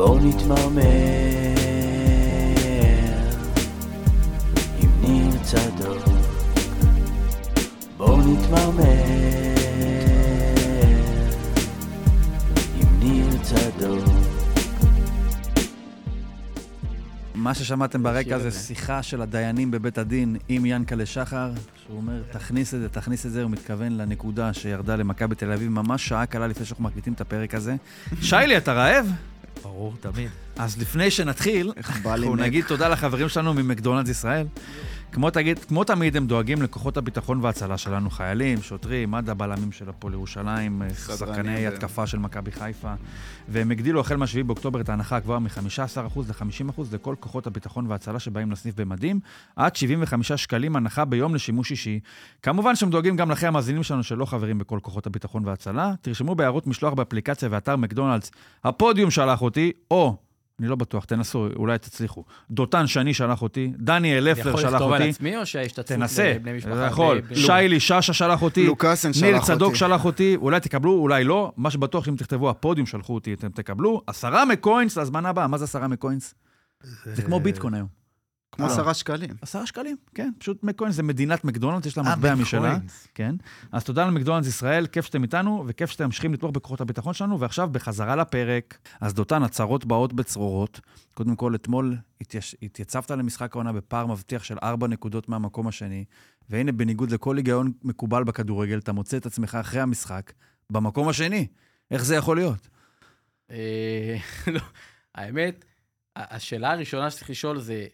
בואו נתמרמר עם ניר צדוק. בואו נתמרמר עם ניר צדוק. מה ששמעתם ברקע זה. שיחה של הדיינים בבית הדין עם ינקלה שחר, שהוא אומר, תכניס את זה, תכניס את זה, הוא מתכוון לנקודה שירדה למכבי תל אביב ממש שעה קלה לפני שאנחנו מקליטים את הפרק הזה. שיילי, אתה רעב? ברור, תמיד. אז לפני שנתחיל, אנחנו. נגיד תודה לחברים שלנו ממקדונלדס ישראל. כמו, תגיד, כמו תמיד, הם דואגים לכוחות הביטחון וההצלה שלנו, חיילים, שוטרים, מד"א, בלמים של הפועל ירושלים, סדרנים שחקני ו- התקפה של מכבי חיפה. והם הגדילו החל מה-7 באוקטובר את ההנחה הגבוהה מ-15% ל-50% לכל כוחות הביטחון וההצלה שבאים לסניף במדים, עד 75 שקלים הנחה ביום לשימוש אישי. כמובן שהם דואגים גם לכם המאזינים שלנו שלא חברים בכל כוחות הביטחון וההצלה. תרשמו בהערות משלוח באפליקציה ואתר מקדונלדס, הפודיום שלח אותי, או... אני לא בטוח, תנסו, אולי תצליחו. דותן שני שלח אותי, דניאל אני לפר יכול שלח לכתוב על אותי. עצמי, או שההשתתפות תנסה, לבני משפחה? אתה יכול. שיילי שאשא שלח אותי. לוקאסן שלח אותי. ניר צדוק שלח אותי, אולי תקבלו, אולי לא. מה שבטוח שאם תכתבו הפודיום שלחו אותי, אתם תקבלו. עשרה מקוינס להזמנה הבאה. מה זה עשרה מקוינס? זה כמו ביטקוין היום. כמו לא. עשרה שקלים. עשרה שקלים, כן. פשוט מקוינס זה מדינת מקדונלדס, יש לה אה, מטבע משלה. כן. אז תודה למקדונלדס ישראל, כיף שאתם איתנו, וכיף שאתם ממשיכים לתמוך בכוחות הביטחון שלנו, ועכשיו בחזרה לפרק. אז דותן, הצהרות באות בצרורות. קודם כל, אתמול התייש... התייצבת למשחק העונה בפער מבטיח של ארבע נקודות מהמקום השני, והנה, בניגוד לכל היגיון מקובל בכדורגל, אתה מוצא את עצמך אחרי המשחק במקום השני. איך זה יכול להיות? אה, לא, האמת, השאלה הראשונה שצריך לשאול זה,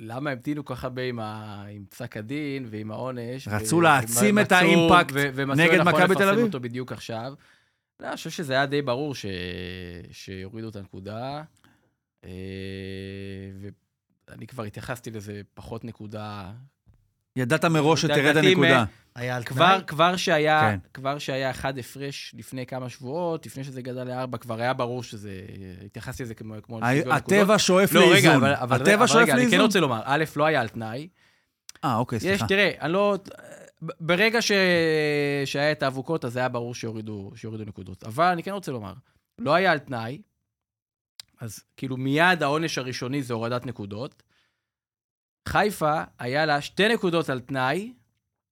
למה המתינו כל כך הרבה עם ה- עם פסק הדין ועם העונש? רצו ו- להעצים ומצאו- את האימפקט ו- ומצאו נגד לנכון מכבי תל אביב? אותו בדיוק עכשיו. לא, אני חושב שזה היה די ברור ש... שיורידו את הנקודה. אה, ואני כבר התייחסתי לזה פחות נקודה. ידעת מראש שתרד הנקודה. היה על כבר, תנאי? כבר שהיה, כן. כבר שהיה אחד הפרש לפני כמה שבועות, לפני שזה גדל לארבע, כבר היה ברור שזה, התייחסתי לזה כמו, כמו לשוויון הטבע שואף לא, רגע, לאיזון. אבל, אבל, הטבע אבל שואף רגע, אני כן לאיזון. רוצה לומר, א', לא היה על תנאי. אה, אוקיי, יש, סליחה. תראה, אני לא... ברגע ש... שהיה את האבוקות, אז היה ברור שיורידו, שיורידו נקודות. אבל אני כן רוצה לומר, לא היה על תנאי, אז כאילו מיד העונש הראשוני זה הורדת נקודות. חיפה, היה לה שתי נקודות על תנאי,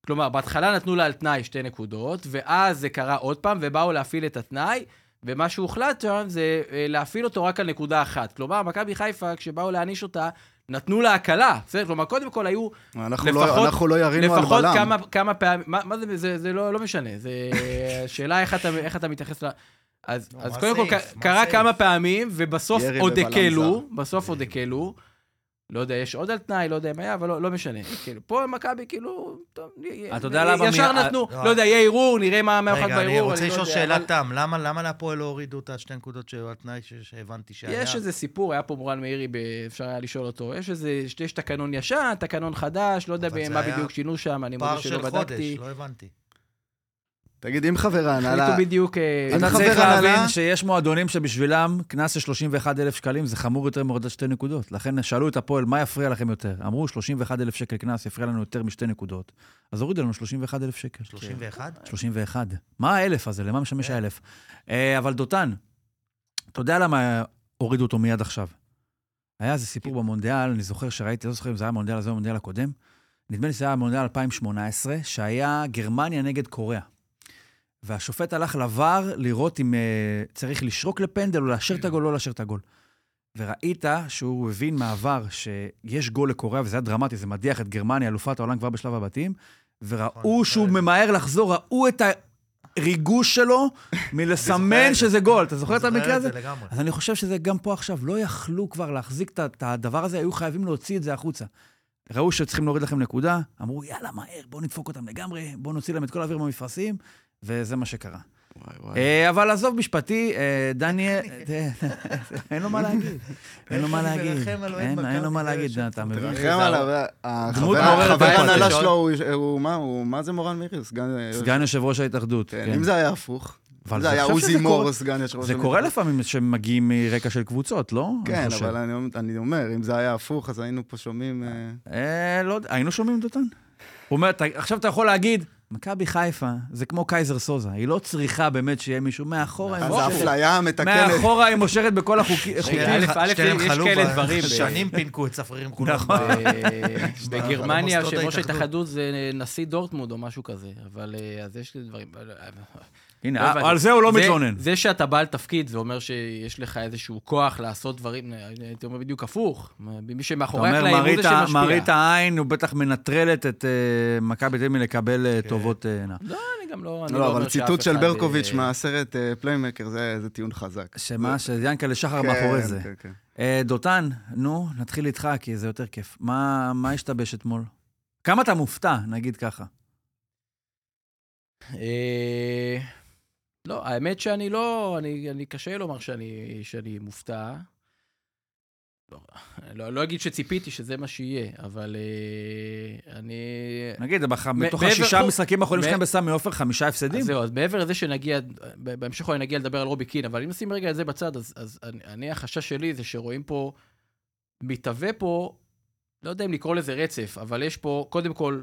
כלומר, בהתחלה נתנו לה על תנאי שתי נקודות, ואז זה קרה עוד פעם, ובאו להפעיל את התנאי, ומה שהוחלט שם זה אה, להפעיל אותו רק על נקודה אחת. כלומר, מכבי חיפה, כשבאו להעניש אותה, נתנו לה הקלה. בסדר? כלומר, קודם כל היו אנחנו לפחות- לא- אנחנו לא ירינו על לפחות בלם. כמה, כמה פעמים, מה, מה זה, זה, זה לא, לא משנה, זה שאלה איך אתה, איך אתה מתייחס ל... אז, נו, אז קודם כל, קרה? כמה פעמים, ובסוף עוד הקלו, בסוף עוד הקלו. לא יודע, יש עוד על תנאי, לא יודע מה היה, אבל לא, לא משנה. כאילו, פה מכבי, כאילו, טוב, אתה יודע למה ישר נתנו, לא, לא יודע, יהיה ערעור, נראה מה מה הוחלט רגע, בערעור. אני רוצה לא לשאול שאלת תם. למה להפועל לא הורידו את השתי נקודות שהיו על תנאי שהבנתי שהיה? יש איזה סיפור, היה פה מורן מאירי, אפשר היה לשאול אותו. יש איזה, יש תקנון ישן, תקנון חדש, לא יודע מה בדיוק שינו שם, אני פער מודה שלא של חודש, בדקתי. לא הבנתי. תגיד, אם חבר החליטו ההנהלה... בדיוק... אה, אם אתה צריך הנהלה- להבין שיש מועדונים שבשבילם קנס של 31,000 שקלים זה חמור יותר מהורדת שתי נקודות. לכן שאלו את הפועל, מה יפריע לכם יותר? אמרו, 31,000 שקל קנס יפריע לנו יותר משתי נקודות. אז הורידו לנו 31,000 שקל. 31? 31. מה האלף הזה? למה משמש האלף? אה, אבל דותן, אתה יודע למה הורידו אותו מיד עכשיו? היה איזה סיפור במונדיאל, אני זוכר שראיתי, לא זוכר אם זה היה המונדיאל הזה או המונדיאל הקודם. נדמה לי שזה היה המונדיאל 2018, שהיה גרמניה נגד קוריאה. והשופט הלך לVAR לראות אם uh, צריך לשרוק לפנדל או לאשר את הגול או לא לאשר את הגול. וראית שהוא הבין מהעבר שיש גול לקוריאה, וזה היה דרמטי, זה מדיח את גרמניה, אלופת העולם כבר בשלב הבתים, וראו נכון, שהוא זה- ממהר לחזור, ראו את הריגוש שלו מלסמן. שזה גול. אתה זוכר את המקרה הזה? אז אני חושב שזה גם פה עכשיו, לא יכלו כבר להחזיק את הדבר הזה, היו חייבים להוציא את זה החוצה. ראו שצריכים להוריד לכם נקודה, אמרו, יאללה, מהר, בואו נדפוק אותם לגמרי, בואו נוציא להם את כל האוויר מהמפרשים, וזה מה שקרה. וואי, וואי. אה, אבל עזוב משפטי, אה, דניאל, אין לו מה להגיד, אין לו מה להגיד, אין לו מה להגיד, אתה מבין? תרחם עליו, החבר. ההנהלה. שלו, הוא- הוא מה, הוא, מה זה מורן מירי? סגן... יושב ראש ההתאחדות, כן, כן. אם זה היה הפוך. אבל זה היה עוזי מור, סגן יושב ראש... זה קורה לפעמים שמגיעים מרקע של קבוצות, לא? כן. אבל אני- אני אומר, אם זה היה הפוך, אז היינו פה שומעים... אה, אה, לא יודע, היינו שומעים דותן? הוא אומר, "אתה- עכשיו אתה יכול להגיד, מכבי חיפה זה כמו קייזר סוזה, היא לא צריכה באמת שיהיה מישהו מאחורה, היא אז האפליה המתקנת. מאחורה היא מושכת בכל החוקים. א', יש כאלה דברים שנים פינקו את צפרירים כולם. נכון. בגרמניה, במוסדות יושב ראש ההתאחדות. זה נשיא דורטמונד או משהו כזה, אבל אה, אז יש לי דברים. לא הנה, הבנתי. על זה הוא לא זה- מתלונן. זה שאתה בעל תפקיד, זה אומר שיש לך איזשהו כוח לעשות דברים, הייתי אומר בדיוק הפוך. מי אתה שמאחורי אומר, הקלעים הוא זה שמשפיע. מראית העין, הוא בטח מנטרלת את אה, מכבי תל אביב מלקבל אה, כן. טובות אה, הנאה. לא, אני גם לא... אני לא, אומר אבל ציטוט של ברקוביץ' אה, מהסרט אה, פליימקר, זה זה טיעון חזק. שמה, שיאנקל'ה שחר כן, מאחורי זה. כן, כן. אה, דותן, נו, נתחיל איתך, כי זה יותר כיף. מה מה השתבש אתמול? כמה אתה מופתע, נגיד ככה. לא, האמת שאני לא, אני, אני קשה לומר שאני, שאני מופתע. לא, לא, לא אגיד שציפיתי שזה מה שיהיה, אבל אה, אני... נגיד, בח- מתוך השישה המשחקים האחרונים שלכם בסמי עופר, חמישה הפסדים? אז זהו, אז מעבר לזה שנגיע, בהמשך אולי נגיע לדבר על רובי קין, אבל אם נשים רגע את זה בצד, אז, אז אני, אני, החשש שלי זה שרואים פה, מתהווה פה, לא יודע אם לקרוא לזה רצף, אבל יש פה, קודם כל,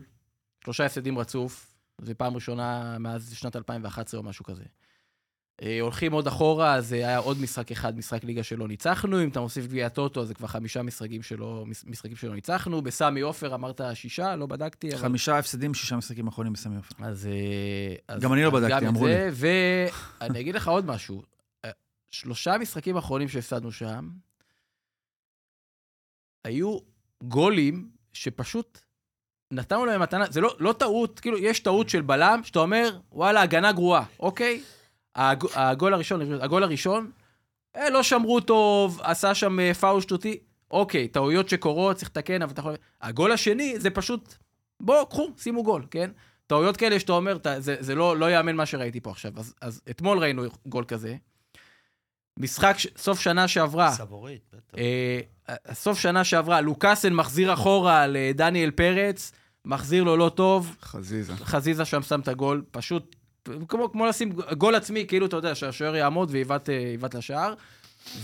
שלושה הפסדים רצוף, זו פעם ראשונה מאז שנת 2011 או משהו כזה. אה, הולכים עוד אחורה, אז היה עוד משחק אחד, משחק ליגה שלא ניצחנו, אם אתה מוסיף גביע טוטו, זה כבר חמישה משחקים שלא, מש- משחקים שלא ניצחנו. בסמי עופר אמרת שישה, לא בדקתי, אבל... חמישה הפסדים, שישה משחקים אחרונים בסמי עופר. אז... אה, אז גם אני לא בדקתי, אמרו זה, ואני אגיד לך עוד משהו. אה, שלושה משחקים אחרונים שהפסדנו שם, היו גולים שפשוט נתנו להם מתנה, זה לא, לא טעות, כאילו, יש טעות של בלם, שאתה אומר, וואלה, הגנה גרועה, אוקיי? הג, הגול הראשון, הגול הראשון, אה, לא שמרו טוב, עשה שם אה, פאול שטותי, אוקיי, טעויות שקורות, צריך לתקן, אבל אתה יכול... הגול השני זה פשוט, בואו, קחו, שימו גול, כן? טעויות כאלה שאתה אומר, אתה, זה, זה לא, לא יאמן מה שראיתי פה עכשיו. אז, אז אתמול ראינו גול כזה. משחק ש... סוף שנה שעברה, סבורית, בטח. אה, סוף שנה שעברה, לוקאסן מחזיר אחורה לדניאל פרץ, מחזיר לו לא טוב, חזיזה. חזיזה שם שם את הגול, פשוט כמו, כמו לשים גול עצמי, כאילו, אתה יודע, שהשוער יעמוד ויבעט אה, לשער.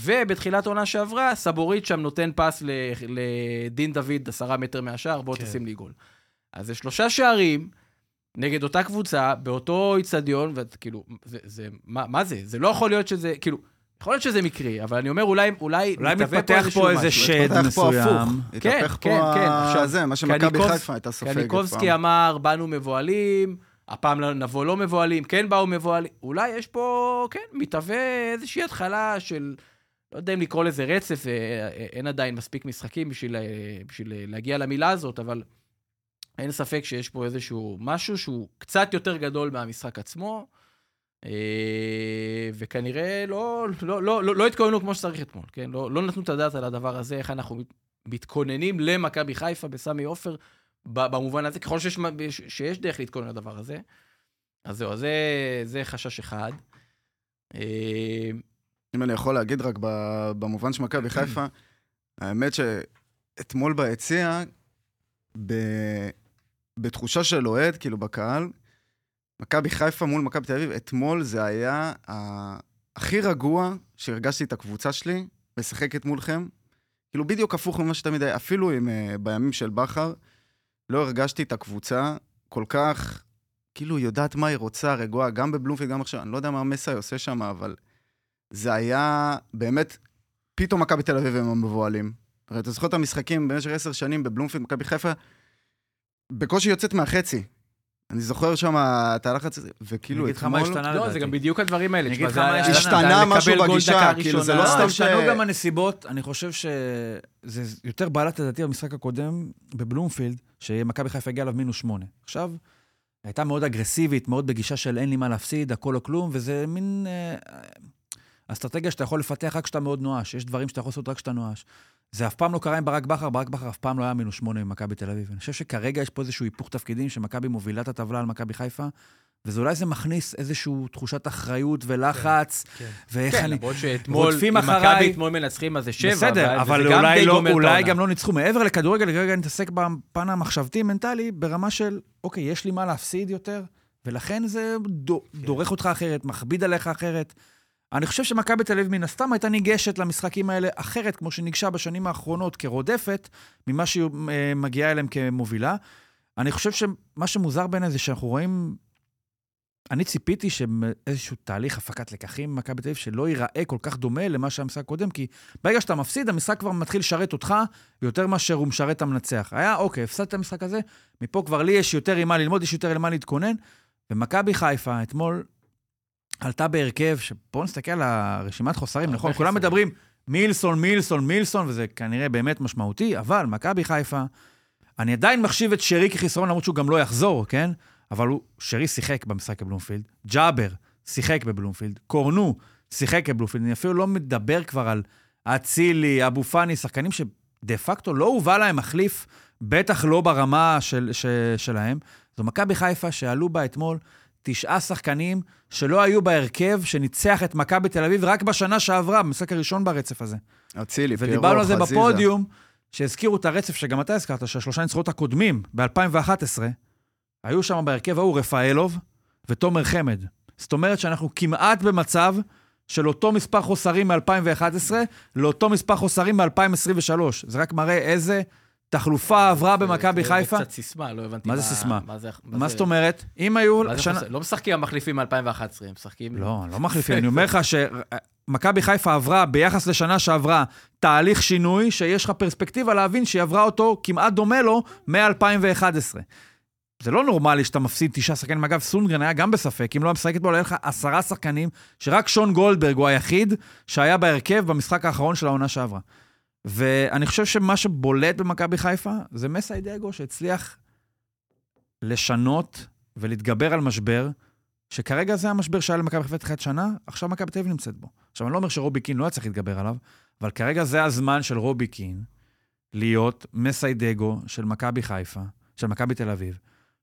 ובתחילת העונה שעברה, סבורית שם נותן פס ל- לדין דוד עשרה מטר מהשער, בוא כן. תשים לי גול. אז זה שלושה שערים נגד אותה קבוצה, באותו איצטדיון, וכאילו, זה, זה, מה, מה זה? זה לא יכול להיות שזה, כאילו, יכול להיות שזה מקרי, אבל אני אומר, אולי, אולי, אולי מתפתח פה איזה. שד התפתח פה מסוים. הפוך. כן, כן, כן. זה, מה שמכבי חיפה הייתה סופגת קניקובסקי פעם. אמר, באנו מבוהלים, הפעם לא- נבוא לא מבוהלים, כן באו מבוהלים. אולי יש פה, כן, מתהווה איזושהי התחלה של, לא יודע אם לקרוא לזה רצף, אה, אה, אין עדיין מספיק משחקים בשביל, אה, בשביל להגיע למילה הזאת, אבל אין ספק שיש פה איזשהו משהו שהוא קצת יותר גדול מהמשחק עצמו. אה, וכנראה לא, לא, לא, לא, לא התכוננו כמו שצריך אתמול, כן? לא, לא נתנו את הדעת על הדבר הזה, איך אנחנו מת- מתכוננים למכבי חיפה בסמי עופר, במובן הזה, ככל שיש, שיש דרך להתכונן לדבר הזה. אז זהו, זה, זה חשש אחד. אה, אם אני יכול להגיד רק במובן של מכבי חיפה, האמת שאתמול ביציע, ב- בתחושה של אוהד, כאילו בקהל, מכבי חיפה מול מכבי תל אביב, אתמול זה היה ה- הכי רגוע שהרגשתי את הקבוצה שלי משחקת מולכם. כאילו בדיוק הפוך ממה שתמיד היה, אפילו עם, uh, בימים של בכר, לא הרגשתי את הקבוצה כל כך, כאילו יודעת מה היא רוצה, רגועה, גם בבלומפילד, גם עכשיו, אני לא יודע מה מסאי עושה שם, אבל זה היה באמת, פתאום מכבי תל אביב הם המבוהלים. הרי אתה זוכר את המשחקים במשך עשר שנים בבלומפילד, מכבי חיפה, בקושי יוצאת מהחצי. אני זוכר שם את הלחץ הזה, וכאילו אני אגיד לך מה אתמול... השתנה לא, לדעתי. זה גם בדיוק הדברים האלה. אני אגיד לך מה השתנה. השתנה משהו בגישה, כאילו, זה. לא לא, סתם ש- השתנו גם הנסיבות. אני חושב שזה יותר בלט לדעתי במשחק הקודם בבלומפילד, שמכבי חיפה הגיעה אליו מינוס שמונה. עכשיו, הייתה מאוד אגרסיבית, מאוד בגישה של אין לי מה להפסיד, הכל או כלום, וזה מין אה, אסטרטגיה שאתה יכול לפתח רק כשאתה מאוד נואש. יש דברים שאתה יכול לעשות רק כשאתה נואש. זה אף פעם לא קרה עם ברק בכר, ברק בכר אף פעם לא היה מינוס שמונה ממכבי תל אביב. אני חושב שכרגע יש פה איזשהו היפוך תפקידים, שמכבי מובילה את הטבלה על מכבי חיפה, וזה אולי זה מכניס איזושהי תחושת אחריות ולחץ, כן. ואיך כן, אני... למרות שאתמול, אם. מכבי אתמול מנצחים, אז זה שבע. בסדר, אבל גם אולי, לא, אולי. גם לא ניצחו. מעבר לכדורגל, כרגע נתעסק בפן המחשבתי-מנטלי, ברמה של, אוקיי, יש לי מה להפסיד יותר, ולכן זה דו, כן. דורך אותך אחרת, מכביד עליך אחרת. אני חושב שמכבי תל אביב מן הסתם הייתה ניגשת למשחקים האלה אחרת, כמו שניגשה בשנים האחרונות כרודפת, ממה שהיא אה, מגיעה אליהם כמובילה. אני חושב שמה שמוזר בעיניי זה שאנחנו רואים... אני ציפיתי שאיזשהו תהליך הפקת לקחים במכבי תל אביב שלא ייראה כל כך דומה למה שהיה המשחק הקודם, כי ברגע שאתה מפסיד, המשחק כבר מתחיל לשרת אותך יותר מאשר הוא משרת את המנצח. היה, אוקיי, הפסדת את המשחק הזה, מפה כבר לי יש יותר עם מה ללמוד, יש יותר עם מה להתכונן. ומכבי חיפה אתמול עלתה בהרכב, שבואו נסתכל על הרשימת חוסרים, נכון? כולם. מדברים מילסון, מילסון, מילסון, וזה כנראה באמת משמעותי, אבל מכבי חיפה, אני עדיין מחשיב את שרי כחיסרון, למרות שהוא גם לא יחזור, כן? אבל הוא, שרי שיחק במשחק בבלומפילד, ג'אבר שיחק בבלומפילד, קורנו שיחק בבלומפילד, אני אפילו לא מדבר כבר על אצילי, אבו פאני, שחקנים שדה פקטו לא הובא להם מחליף, בטח לא ברמה של, ש, שלהם. זו מכבי חיפה שעלו בה אתמול תשעה שחקנים שלא היו בהרכב שניצח את מכבי תל אביב רק בשנה שעברה, במשחק הראשון ברצף הזה. אצילי, פיירו, ודיברנו על זה חזיזה. בפודיום, שהזכירו את הרצף שגם אתה הזכרת, שהשלושה ניצחונות הקודמים, ב-2011, היו שם בהרכב ההוא רפאלוב ותומר חמד. זאת אומרת שאנחנו כמעט במצב של אותו מספר חוסרים מ-2011 לאותו מספר חוסרים מ-2023. זה רק מראה איזה תחלופה עברה במכבי חיפה. זה קצת סיסמה, לא הבנתי מה זה סיסמה? מה. מה זאת אומרת? אם היו... מה? לא משחקים המחליפים מ-2011, הם משחקים... לא, לא מחליפים. אני אומר לך שמכבי חיפה עברה, ביחס לשנה שעברה, תהליך שינוי, שיש לך פרספקטיבה להבין שהיא עברה אותו כמעט דומה לו מ-2011. זה לא נורמלי שאתה מפסיד תשעה שחקנים. אגב, סונגרן היה גם בספק, אם לא היה משחק אתמול, היה לך עשרה שחקנים, שרק שון גולדברג הוא היחיד שהיה בהרכב במשחק האחרון של העונה שעברה. ואני חושב שמה שבולט במכבי חיפה זה מסי דאגו, שהצליח לשנות ולהתגבר על משבר, שכרגע זה המשבר שהיה למכבי חיפה תחילת שנה, עכשיו מכבי תל אביב נמצאת בו. עכשיו, אני לא אומר שרובי קין לא היה צריך להתגבר עליו, אבל כרגע זה הזמן של רובי קין להיות מסיידגו של מכבי חיפה, של מכבי תל אביב,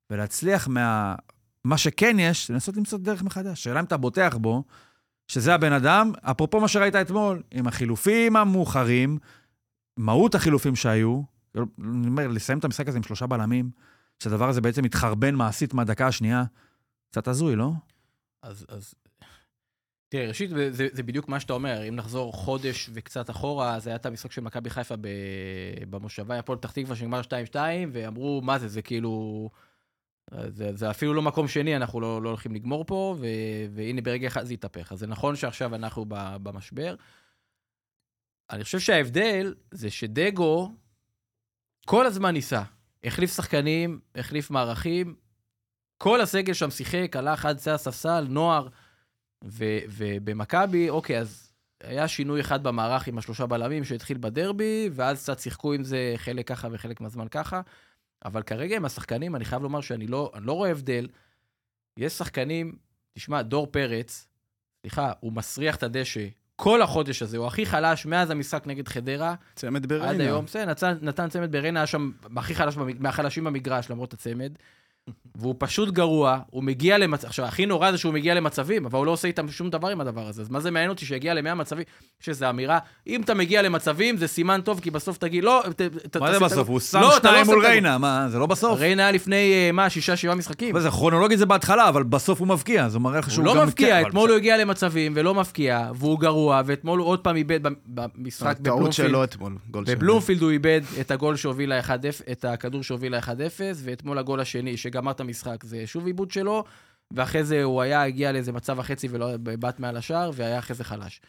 ולהצליח מה... מה שכן יש, לנסות למצוא דרך מחדש. שאלה אם אתה בוטח בו, שזה הבן אדם, אפרופו מה שראית אתמול, עם החילופים המאוחרים, מהות החילופים שהיו, אני אומר, לסיים את המשחק הזה עם שלושה בלמים, שהדבר הזה בעצם מתחרבן מעשית מהדקה השנייה, קצת הזוי, לא? אז, אז... תראה, ראשית, זה, זה, בדיוק מה שאתה אומר. אם נחזור חודש וקצת אחורה, זה היה את המשחק של מכבי חיפה ב, במושבה הפועל פתח תקווה, שנגמר 2-2, ואמרו, מה זה, זה כאילו... זה, זה אפילו לא מקום שני, אנחנו לא, לא הולכים לגמור פה, ו, והנה ברגע אחד זה התהפך. אז זה נכון שעכשיו אנחנו במשבר. אני חושב שההבדל זה שדגו כל הזמן ניסה. החליף שחקנים, החליף מערכים, כל הסגל שם שיחק, הלך עד צא הספסל, נוער, ו- ובמכבי, אוקיי, אז היה שינוי אחד במערך עם השלושה בלמים שהתחיל בדרבי, ואז קצת שיחקו עם זה חלק ככה וחלק מהזמן ככה. אבל כרגע עם השחקנים, אני חייב לומר שאני לא, לא רואה הבדל. יש שחקנים, תשמע, דור פרץ, סליחה, הוא מסריח את הדשא כל החודש הזה, הוא הכי חלש מאז המשחק נגד חדרה, צמד בריינה. עד היום, בסדר, נתן, נתן צמד בריינה, היה שם הכי חלש, מהחלשים במגרש, למרות הצמד. והוא פשוט גרוע, הוא מגיע למצב... עכשיו, הכי נורא זה שהוא מגיע למצבים, אבל הוא לא עושה איתם שום דבר עם הדבר הזה. אז מה זה מעניין אותי שיגיע ל-100 מצבים? יש איזו אמירה, אם אתה מגיע למצבים, זה סימן טוב, כי בסוף תגיד, לא... ת, ת, מה זה בסוף? הגול." הוא שם לא, אתה לא שתיים עושה מול. ריינה, מה, זה לא בסוף? ריינה היה לפני, אה, מה, שישה, שבעה משחקים. זה כרונולוגית זה בהתחלה, אבל בסוף הוא מבקיע, זה מראה לך שהוא הוא גם... לא מבקיע, כן, אבל אתמול הוא הגיע למצבים ולא מבקיע, והוא גרוע, ואתמול הוא עוד פעם איבד במשחק בבלומפילד. הוא איבד את הגול שהוביל ל-1-0, את הכדור שהוביל ל-1-0, ואתמול הגול השני שגמר את המשחק זה שוב עיבוד שלו, ואחרי זה הוא היה, הגיע לאיזה מצב החצי ולא בעט מעל השער, והיה אחרי זה חלש.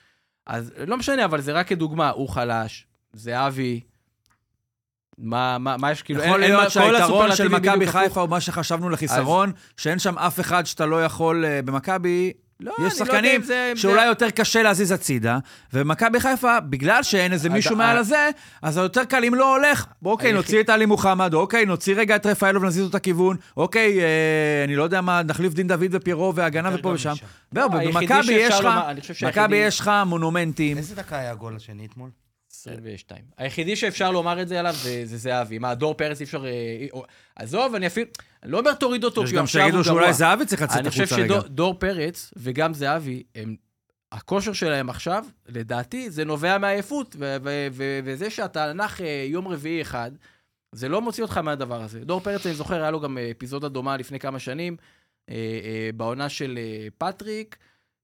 אז לא משנה, אבל זה רק כדוגמה, הוא חלש, זהבי, מה, מה, מה יש, כאילו, יכול אין- להיות כל שהיתרון של מכבי. חיפה הוא מה שחשבנו לחיסרון, שאין שם אף אחד שאתה לא יכול אה, במכבי. לא, יש לא יודע שחקנים אם זה- אם זה- שאולי יותר קשה להזיז הצידה, ומכבי חיפה, בגלל שאין איזה מישהו ה- מעל הזה, אז זה יותר קל, אם לא הולך, אוקיי, נוציא את עלי מוחמד, אוקיי, נוציא רגע את רפאלוב ונזיז אותו לכיוון, אוקיי, אה, אני לא יודע מה, נחליף דין דוד ופיירו והגנה ופה ושם. לא, במכבי יש לך מונומנטים. איזה דקה היה הגול השני אתמול? 22. היחידי שאפשר לומר את זה עליו זה, זה זהבי. מה, דור פרץ אי אפשר... אה, או- עזוב, אני אפילו... אני לא אומר תוריד אותו, יש כי גם עכשיו הוא שיגידו גרוע. שאולי זהבי צריך לצאת אני חושב החוצה רגע. שדור פרץ וגם זהבי. הכושר שלהם עכשיו, לדעתי, זה נובע מעייפות, ו- ו- ו- וזה שאתה נח אה, יום רביעי אחד, זה לא מוציא אותך מהדבר הזה. דור פרץ, אני זוכר, היה לו גם אה, אפיזודה דומה לפני כמה שנים, אה, אה, בעונה של אה, פטריק,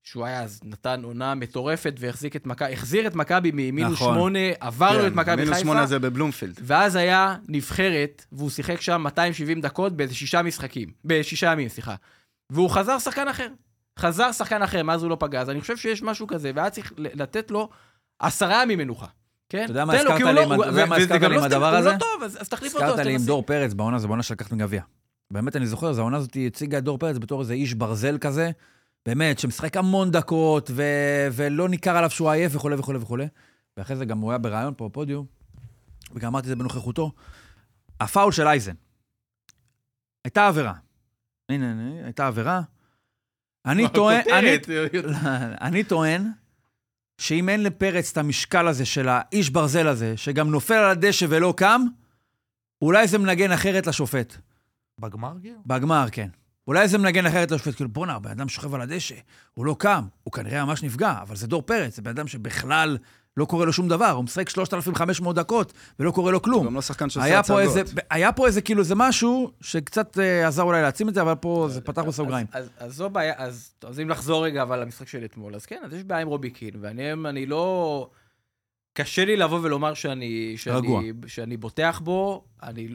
שהוא היה אז נתן עונה מטורפת והחזיק את מכבי, החזיר את מכבי ממינוס נכון. שמונה, עברנו כן, את מכבי מינוס חיפה. שמונה זה בבלומפילד. ואז היה נבחרת, והוא שיחק שם 270 דקות באיזה שישה משחקים. בשישה ימים, סליחה. והוא חזר שחקן אחר. חזר שחקן אחר, מאז הוא לא פגע. אז אני חושב שיש משהו כזה, והיה צריך לתת לו עשרה ימים מנוחה. כן? אתה יודע מה הזכרת הוא לי לא- עם הוא- לא הדבר הוא הזה? לא טוב, אז אז תחליף אותו, הזכרת לי עם. דור פרץ בעונה, זו בעונה שלקחת מגביע. באמת, אני זוכר, זו העונה הזאת הציגה את דור פרץ בתור איזה איש ברזל כזה, באמת, שמשחק המון דקות, ו... ולא ניכר עליו שהוא עייף וכולי וכולי וכולי. ואחרי זה גם הוא היה בריאיון פה בפודיום, וגם אמרתי את זה בנוכחותו. הפאול של אייזן. הייתה עבירה. הנה, הנה, הייתה עבירה. אני טוען, אני. אני טוען שאם אין לפרץ את המשקל הזה של האיש ברזל הזה, שגם נופל על הדשא ולא קם, אולי זה מנגן אחרת לשופט. בגמר כאילו? בגמר, כן. אולי זה מנגן אחרת לשופט, כאילו, בואנה, הבן אדם שוכב על הדשא, הוא לא קם, הוא כנראה ממש נפגע, אבל זה דור פרץ, זה בן אדם שבכלל לא קורה לו שום דבר, הוא משחק 3,500 דקות ולא קורה לו הוא כלום. גם לא שחקן שעושה הצגות. איזה, היה פה איזה, כאילו, זה משהו שקצת אה, עזר אולי להעצים את זה, אבל פה זה פתח בסוגריים. אז, אז, אז זו בעיה, אז, טוב, אז אם לחזור רגע אבל למשחק של אתמול, אז כן, אז יש בעיה עם רובי קין, ואני אני לא... קשה לי לבוא ולומר שאני, רגוע. שאני, שאני בוטח בו, אני,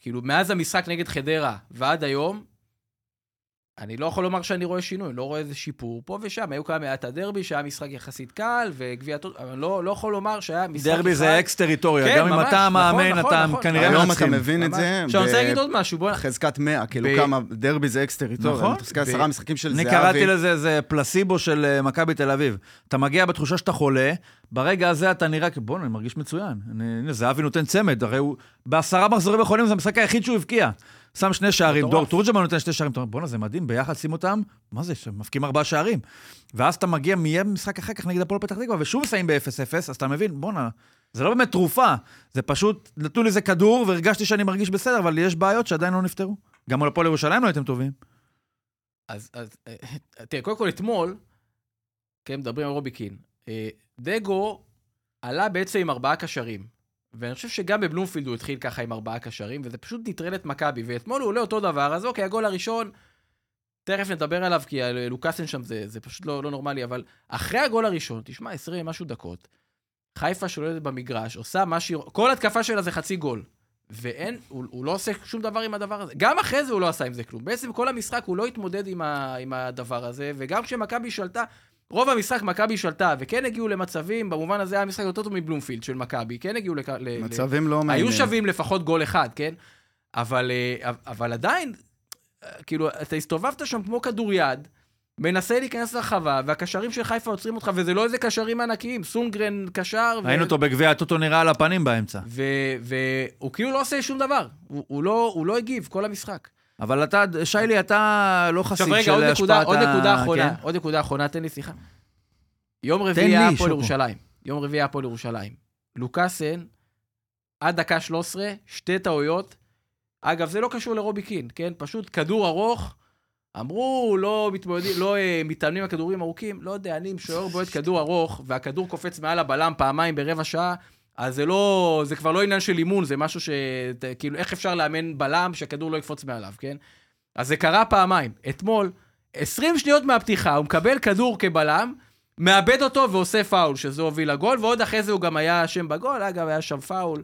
כאילו, מאז המשחק נגד חדרה ועד היום, אני לא יכול לומר שאני רואה שינוי, לא רואה איזה שיפור. פה ושם, היו כמה מעט הדרבי, שהיה משחק יחסית קל, וגביע אבל לא, לא יכול לומר שהיה משחק דרבי אחד... זה אקס טריטוריה, כן, גם אם ממש, אתה נכון, מאמן, נכון, אתה נכון. כנראה היום אתה. מבין את ממש. זה עכשיו, אני רוצה להגיד עוד משהו, בוא... חזקת 100, כאילו ב- כמה, דרבי זה אקס טריטוריה. נכון. אני מתסכל ב- עשרה משחקים של אני זהבי. קראתי לזה איזה פלסיבו של אה, מכבי תל אביב. אתה מגיע בתחושה שאתה חולה, ברגע הזה אתה נראה כאילו, בוא'נה, אני מרגיש מצוין. אני- הנה, זהבי נותן צמד, הרי הוא בעשרה מחזורים האחרונים זה המשחק היחיד שהוא הבקיע. שם שני שערים. דור תורג'מן נותן שני שערים, אתה אומר, בואנה, זה מדהים, ביחד שים אותם, מה זה, שמבקיעים ארבעה שערים. ואז אתה מגיע מיד משחק אחר כך נגד הפועל פתח תקווה, ושוב מסיים ב-0-0, אז אתה מבין, בואנה, זה לא באמת תרופה, זה פשוט, נתנו לי איזה כדור, והרגשתי שאני מרגיש בסדר, אבל יש בעיות שעדיין לא נפתרו. גם מול הפועל ירושלים לא הייתם טובים. אז, אז אה, תראה, קודם כל אתמול, כן, מדברים על רובי קין. אה, דגו עלה בעצם עם ארבעה קשרים. ואני חושב שגם בבלומפילד הוא התחיל ככה עם ארבעה קשרים, וזה פשוט נטרל את מכבי. ואתמול הוא עולה אותו דבר, אז אוקיי, הגול הראשון, תכף נדבר עליו, כי לוקאסן שם זה, זה פשוט לא, לא נורמלי, אבל אחרי הגול הראשון, תשמע, 20 משהו דקות, חיפה שולטת במגרש, עושה מה שהיא... כל התקפה שלה זה חצי גול. ואין, הוא, הוא לא עושה שום דבר עם הדבר הזה. גם אחרי זה הוא לא עשה עם זה כלום. בעצם כל המשחק הוא לא התמודד עם, ה, עם הדבר הזה, וגם כשמכבי שלטה, רוב המשחק מכבי שלטה, וכן הגיעו למצבים, במובן הזה היה משחק יותר טוב מבלומפילד של מכבי, כן הגיעו לכ... ל... ל- מצבים לא מעניינים. היו שווים לפחות גול אחד, כן? אבל, אה, אבל עדיין, אה, כאילו, אתה הסתובבת שם כמו כדוריד, מנסה להיכנס לרחבה, והקשרים של חיפה עוצרים אותך, וזה לא איזה קשרים ענקיים, סונגרן קשר, ו- ראינו אותו בגביע הטוטו נראה על הפנים באמצע. ו- והוא כאילו לא עושה שום דבר, הוא, הוא, לא, הוא לא הגיב כל המשחק. אבל אתה, שיילי, אתה לא חסיד עכשיו של רגע, השפעת ה... נקודה, עוד נקודה אחרונה, כן? עוד נקודה אחרונה, תן לי סליחה. יום רביעי היה הפועל. ירושלים. יום רביעי היה הפועל ירושלים. לוקאסן, עד דקה 13, שתי טעויות. אגב, זה לא קשור לרובי קין, כן? פשוט כדור ארוך. אמרו, לא מתמודדים, לא אה, מתאמנים על כדורים ארוכים. לא יודע, אני עם שוער בועט כדור ארוך, והכדור קופץ מעל הבלם פעמיים ברבע שעה, אז זה לא, זה כבר לא עניין של אימון, זה משהו ש... כאילו, איך אפשר לאמן בלם שהכדור לא יקפוץ מעליו, כן? אז זה קרה פעמיים. אתמול, 20 שניות מהפתיחה, הוא מקבל כדור כבלם, מאבד אותו ועושה פאול, שזה הוביל לגול, ועוד אחרי זה הוא גם היה אשם בגול, אגב, היה שם פאול,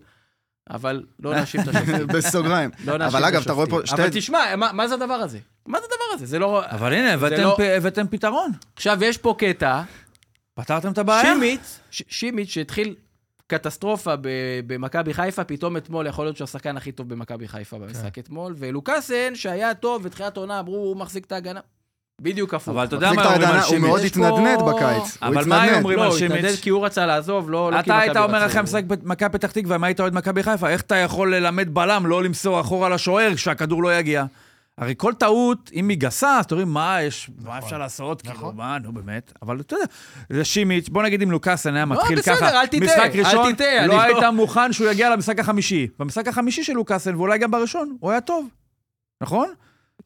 אבל לא נאשים את השופטים. בסוגריים. לא נאשים אבל את אגב, אתה רואה פה השופטים. אבל שתי... תשמע, מה, מה זה הדבר הזה? מה זה הדבר הזה? זה לא... אבל הנה, הבאתם לא- פ- הבאתם פתרון. עכשיו, יש פה קטע, פתרתם את הבעיה. שימיץ, ש- שימיץ שהתחיל קטסטרופה ב- במכבי חיפה, פתאום אתמול יכול להיות שהוא השחקן הכי טוב במכבי חיפה במשחק אתמול, ולוקאסן, שהיה טוב בתחילת העונה, אמרו, הוא מחזיק את ההגנה. בדיוק הפוך. אבל אתה יודע מה אומרים על ההגנה, הוא שימיץ? מאוד התנדנד בקיץ. הוא אבל מה התנדנד. אומרים לא, על הוא התנדד שימיץ? כי הוא רצה לעזוב, לא לא כי אתה מכבי היית אומר. אחרי המשחק במכבי פתח תקווה, אם היית אוהד מכבי חיפה, איך אתה יכול ללמד בלם לא למסור אחורה לשוער כשהכדור לא יגיע? הרי כל טעות, אם היא גסה, אז אתם אומרים, מה יש, מה אפשר לעשות? כאילו, מה, נו באמת. אבל אתה יודע, זה שימיץ', בוא נגיד אם לוקאסן היה מתחיל בסדר, ככה, אל תטעה, משחק אל ראשון, תטעה, אני לא לא- היית מוכן שהוא יגיע למשחק החמישי. במשחק החמישי של לוקאסן, ואולי גם בראשון, הוא היה טוב, נכון?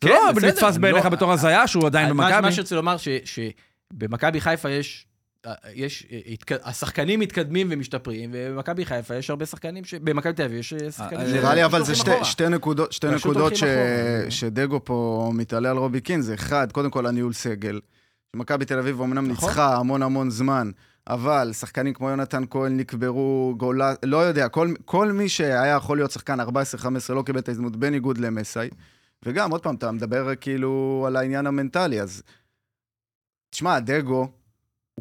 כן, לא בסדר, נתפס אני בעיניך לא- בתור הזיה שהוא עדיין מה- במכבי. מה שרציתי לומר, שבמכבי חיפה יש... יש, התק- השחקנים מתקדמים ומשתפרים, ובמכבי חיפה יש הרבה שחקנים, ש- במכבי תל אביב יש שחקנים אה, ש- נראה לי אבל זה שתי. שתי נקודות, שתי נקודות ש... שדגו פה מתעלה על רובי קין, זה אחד, קודם כל הניהול סגל. מכבי תל אביב אומנם נכון. ניצחה המון המון זמן, אבל שחקנים כמו יונתן כהן נקברו, גולה, לא יודע, כל, כל מי שהיה יכול להיות שחקן 14-15 לא קיבל את ההזדמנות, בניגוד למסאי. וגם, עוד פעם, אתה מדבר כאילו על העניין המנטלי, אז... תשמע, דגו,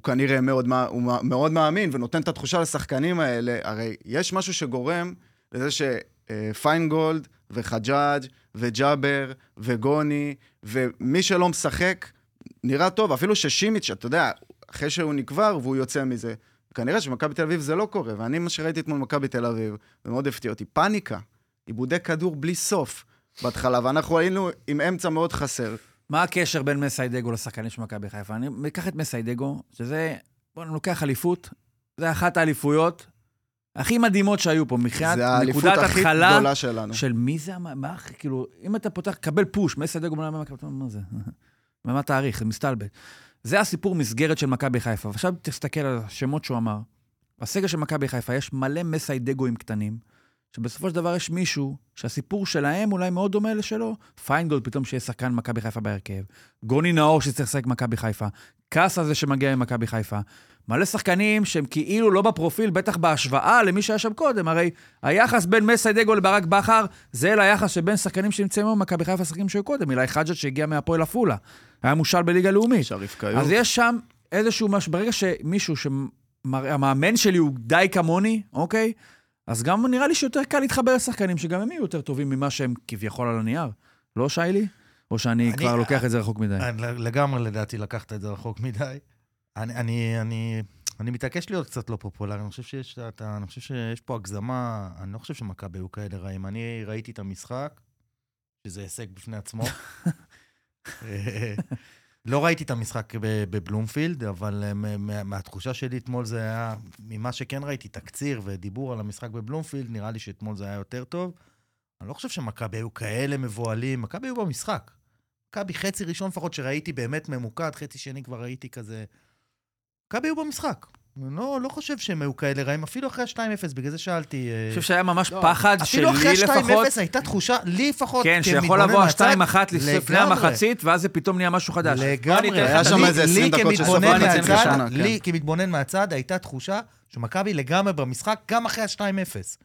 כנראה מאוד, מא- הוא מא- מאוד מאמין ונותן את התחושה לשחקנים האלה. הרי יש משהו שגורם לזה שפיינגולד וחג'אג' וג'אבר וגוני ומי שלא משחק נראה טוב, אפילו ששימיץ', אתה יודע, אחרי שהוא נקבר והוא יוצא מזה. כנראה שמכבי תל אביב זה לא קורה, ואני, מה שראיתי אתמול במכבי תל אביב, זה מאוד הפתיע אותי, פאניקה, עיבודי כדור בלי סוף בהתחלה, ואנחנו היינו עם אמצע מאוד חסר. מה הקשר בין מסיידגו לשחקנים של מכבי חיפה? אני אקח את מסיידגו, שזה, בוא, אני לוקח אליפות, זה אחת האליפויות הכי מדהימות שהיו פה, מבחינת זה האליפות נקודת הכי התחלה גדולה שלנו. של מי זה, מה, כאילו, אם אתה פותח, קבל פוש, מסיידגו, מה, זה? מה תאריך? זה מסתלבט. זה הסיפור מסגרת של מכבי חיפה. ועכשיו תסתכל על השמות שהוא אמר. בסגל של מכבי חיפה יש מלא מסיידגואים קטנים, שבסופו של דבר יש מישהו שהסיפור שלהם אולי מאוד דומה לשלו. פיינגולד פתאום שיהיה שחקן מכבי חיפה בהרכב. גוני נאור שצריך לשחק במכבי חיפה. קאס הזה שמגיע ממכבי חיפה. מלא שחקנים שהם כאילו לא בפרופיל, בטח בהשוואה למי שהיה שם קודם. הרי היחס בין מסיידגו לברק בכר, זה ליחס שבין שחקנים שנמצאים היום במכבי חיפה, שחקנים שהיו קודם. אילי חג'ג' שהגיע מהפועל עפולה. היה מושל בליגה לאומית. שריף קיוק. אז יש שם איזשהו משהו, ברגע שמישהו, שהמאמן שלי הוא די כמוני, אוקיי? אז גם נראה לי שיותר קל להתחבר לשחקנים שגם הם יהיו יותר טובים ממה שהם כביכול על הנייר. לא, שיילי? או שאני אני- כבר לוקח את זה רחוק מדי? אני לגמרי לדעתי לקחת את זה רחוק מדי. אני, אני, אני, אני מתעקש להיות קצת לא פופולרי, אני חושב שיש, אתה, אני חושב שיש פה הגזמה, אני לא חושב שמכבי היו כאלה רעים. אני ראיתי את המשחק, שזה הישג בפני עצמו. לא ראיתי את המשחק בבלומפילד, אבל אה, מהתחושה שלי אתמול זה היה, ממה שכן ראיתי, תקציר ודיבור על המשחק בבלומפילד, נראה לי שאתמול זה היה יותר טוב. אני לא חושב שמכבי היו כאלה מבוהלים, מכבי היו במשחק. מכבי חצי ראשון לפחות שראיתי באמת ממוקד, חצי שני כבר ראיתי כזה... מכבי היו במשחק. אני לא, לא חושב שהם היו כאלה רעים, אפילו אחרי ה-2-0, בגלל זה שאלתי. אה, אני חושב שהיה ממש לא, פחד אפילו אחרי שלי לפחות. ה-2-0 הייתה תחושה, לי לפחות, כן, שיכול לבוא מהצד, השתיים אחת לפני לגמרי. המחצית, ואז זה פתאום נהיה משהו חדש. לגמרי. אני אתן היה שם איזה 20 לי דקות שסופו מהצד, חצי שנה, לי. כמתבונן מהצד, הייתה תחושה שמכבי לגמרי במשחק, גם אחרי ה-2-0.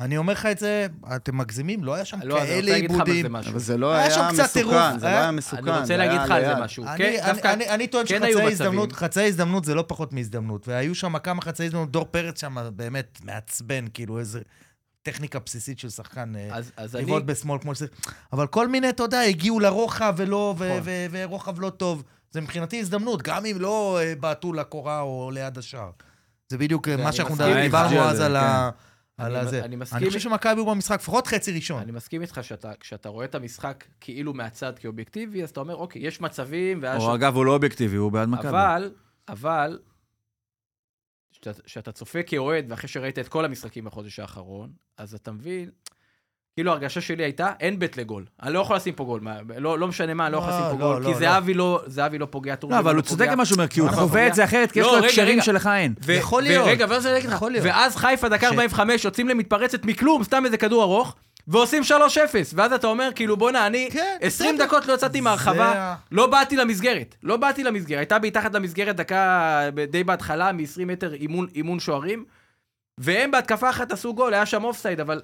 אני אומר לך את זה, אתם מגזימים, לא היה שם לא, אני כאלה עיבודים. אבל זה לא היה היה טירוף, מסוכן, זה לא היה- היה מסוכן. אני רוצה להגיד היה לך על זה. משהו. אני, כן, אני, דווקא אני, אני טוען כן שחצי. הזדמנות, חצי הזדמנות זה לא פחות מהזדמנות. והיו שם כמה חצי הזדמנות, דור פרץ שם באמת מעצבן, כאילו איזה טכניקה בסיסית של שחקן אה, אז, אז אני... לבעוט בשמאל כמו שזה. אבל כל מיני, אתה יודע, הגיעו לרוחב ולא, ו- נכון. ו- ורוחב לא טוב. זה מבחינתי הזדמנות, גם אם לא אה, בעטו לקורה או ליד השער. זה בדיוק אה, ואני מה שאנחנו. דיברנו אז זה, על ה... על אני- הזה. אני מסכים- אני חושב שמכבי היו במשחק, לפחות חצי ראשון. אני מסכים איתך שאתה, כשאתה רואה את המשחק כאילו מהצד כאובייקטיבי, אז אתה אומר, אוקיי, יש מצבים, או אגב, הוא לא אובייקטיבי, הוא בעד מכבי. אבל, אבל, כשאתה צופה כאוהד, ואחרי שראית את כל המשחקים בחודש האחרון, אז אתה מבין, כאילו ההרגשה שלי הייתה, אין בית לגול. אני לא יכול לשים פה גול, מה, לא, לא משנה מה, אני לא יכול לא, לשים פה לא, גול, לא, כי לא. זהבי לא, זהבי לא פוגע, לא, טורג'מן אבל הוא פוגע. צודק במה שהוא אומר, כי הוא נכון, חווה. את זה אחרת, כי יש לא, לו רגע, הקשרים רגע. שלך אין. יכול להיות. ורגע, ואז אני אגיד לך, יכול להיות. ואז חיפה דקה ש- 45 יוצאים למתפרצת מכלום, סתם איזה כדור ארוך, ועושים 3-0, ואז אתה אומר, כאילו, בואנה, אני כן, 20 בסדר. דקות לא יצאתי מהרחבה, לא באתי למסגרת, לא באתי למסגרת, הייתה מתחת למסגרת דקה די בהתחלה, מ-20 מטר אימון, אימון שוערים, והם בהתקפה אחת עשו גול, היה שם אופסייד, אבל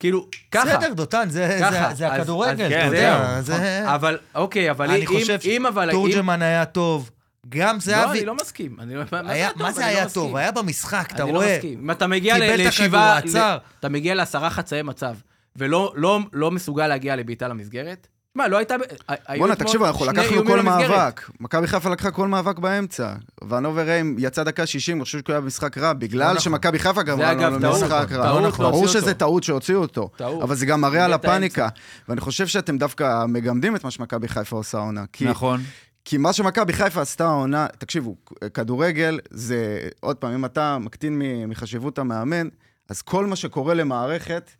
כאילו, ככה. בסדר, דותן, זה- ככה. זה- זה אז- הכדורגל, אז אתה כן, יודע. זהו. זה- אבל, אוקיי, אבל אני אם, חושב אם, אבל, אם... שתורג'מן היה טוב, גם לא, זהבי... אני לא מסכים. אני לא, מה, היה-? מה זה לא היה מסכים. טוב? היה במשחק, אתה אני לא רואה. מסכים. אם אתה מגיע ל- קיבל את לישיבה, הכדור, עצר. אתה מגיע לעשרה חצאי מצב, ולא לא, לא מסוגל להגיע לבעיטה למסגרת, מה, לא הייתה... היו בואנה, אתמול תקשיבו, אנחנו לקחנו כל. מאבק. מכבי חיפה לקחה כל מאבק באמצע. ונובר ריים יצא דקה 60, אני חושב שהוא היה במשחק רע, בגלל נכון. שמכבי חיפה גמרה אגב לנו טעות, למשחק נכון. רע. נכון. ברור שזה אותו. טעות שהוציאו אותו. אבל זה גם מראה על הפאניקה. ואני חושב שאתם דווקא מגמדים את מה שמכבי חיפה עושה העונה. כי נכון. כי מה שמכבי חיפה עשתה העונה, תקשיבו, כדורגל זה, עוד פעם, אם אתה מקטין מחשיבות המאמן, אז כל מה שקורה למערכת,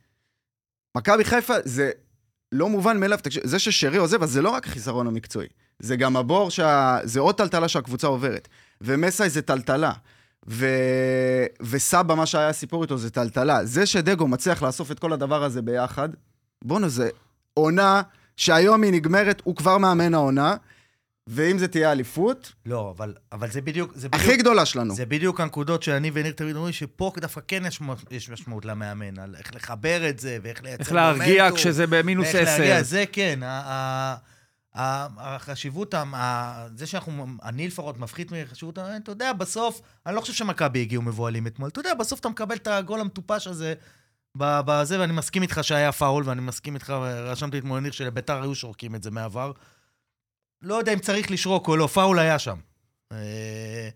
מכבי חיפה זה לא מובן מאליו, זה ששרי עוזב, אז זה לא רק החיסרון המקצועי, זה גם הבור, שה... זה עוד טלטלה שהקבוצה עוברת. ומסאי זה טלטלה. ו... וסבא, מה שהיה הסיפור איתו, זה טלטלה. זה שדגו מצליח לאסוף את כל הדבר הזה ביחד, בואנה, זה עונה שהיום היא נגמרת, הוא כבר מאמן העונה. ואם זה תהיה אליפות, לא, אבל, אבל זה בדיוק, זה בדיוק, הכי גדולה שלנו. זה בדיוק הנקודות שאני וניר תמיד אומרים, שפה דווקא כן יש, יש משמעות למאמן, על איך לחבר את זה, ואיך לייצר איך להרגיע מומנטום, כשזה במינוס ואיך להרגיע, עשר. זה כן, ה- ה- ה- החשיבות, ה- ה- זה שאנחנו, אני לפחות מפחית מחשיבות, ה- אתה יודע, בסוף, אני לא חושב שמכבי הגיעו מבוהלים אתמול, אתה יודע, בסוף אתה מקבל את הגול המטופש הזה. בזה, ואני מסכים איתך שהיה פאול, ואני מסכים איתך, רשמתי אתמול ניר שלביתר היו שורקים את זה מעבר. לא יודע אם צריך לשרוק או לא, פאול היה שם. אה,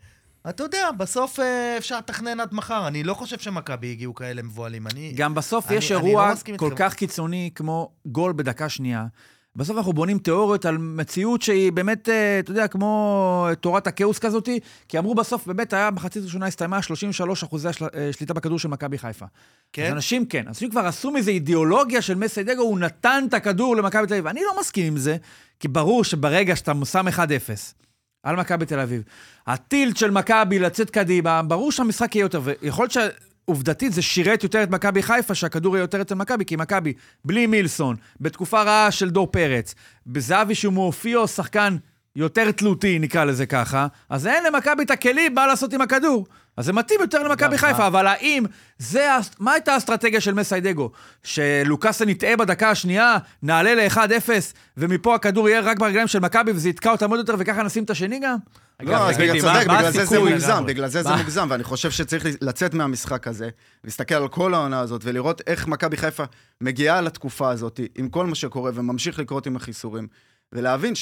אתה יודע, בסוף אה, אפשר לתכנן עד מחר. אני לא חושב שמכבי הגיעו כאלה מבוהלים. אני... גם בסוף אני- יש לא אירוע מסכים כל. כך קיצוני כמו גול בדקה שנייה. בסוף אנחנו בונים תיאוריות על מציאות שהיא באמת, אה, אתה יודע, כמו תורת הכאוס כזאתי, כי אמרו בסוף, באמת, היה מחצית ראשונה הסתיימה 33 אחוזי השל- אה, בכדור של מכבי חיפה. כן? אז אנשים כן, אנשים כבר עשו מזה אידיאולוגיה של מסיידגו, הוא נתן את הכדור למכבי תל אביב. אני לא מסכים עם זה, כי ברור שברגע שאתה שם 1-0 על מכבי תל אביב, הטילט של מכבי לצאת קדימה, ברור שהמשחק יהיה יותר, ויכול להיות שעובדתית זה שירת יותר את מכבי חיפה, שהכדור יהיה יותר אצל מכבי, כי מכבי, בלי מילסון, בתקופה רעה של דור פרץ, בזהבי שהוא מאופיו שחקן יותר תלותי, נקרא לזה ככה, אז אין למכבי את הכלים מה לעשות עם הכדור. אז זה מתאים יותר למכבי חיפה, מה- אבל האם זה, מה הייתה האסטרטגיה של מסיידגו? שלוקאסן יטעה בדקה השנייה, נעלה ל-1-0, ומפה הכדור יהיה רק ברגליים של מכבי, וזה יתקע אותם עוד יותר, וככה נשים את השני גם? לא, אז בגלל צודק, בגלל זה זה? מוגזם, לגמרי. בגלל זה זה? מוגזם, ואני חושב שצריך לצאת מהמשחק הזה, להסתכל על כל העונה הזאת, ולראות איך מכבי חיפה מגיעה לתקופה הזאת, עם כל מה שקורה, וממשיך לקרות עם החיסורים, ולהבין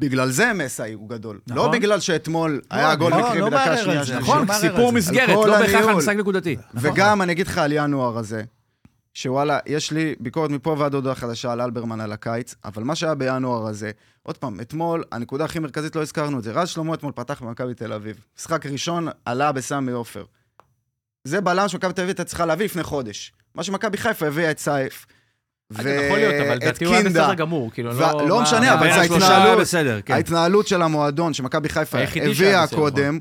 שבגלל זה מסאי הוא גדול. לא נכון. בגלל שאתמול היה גול לא, מקרי לא בדקה שנייה. נכון, על סיפור. מסגרת, לא בהכרח על הניהול. משחק נקודתי. וגם אני אגיד לך על ינואר הזה, שוואלה, יש לי ביקורת מפה ועד הודעה חדשה על אלברמן על הקיץ, אבל מה שהיה בינואר הזה, עוד פעם, אתמול, הנקודה הכי מרכזית, לא הזכרנו את זה, רז שלמה אתמול פתח במכבי תל אביב. משחק ראשון עלה בסמי עופר. זה בלם שמכבי תל אביב הייתה צריכה להביא לפני חודש. מה שמכבי חיפה הביאה את סייף. יכול להיות, אבל לדעתי הוא היה. בסדר גמור. כאילו, לא... לא משנה, אבל זה ההתנהלות. כן. ההתנהלות של המועדון שמכבי חיפה הביאה בסדר, קודם.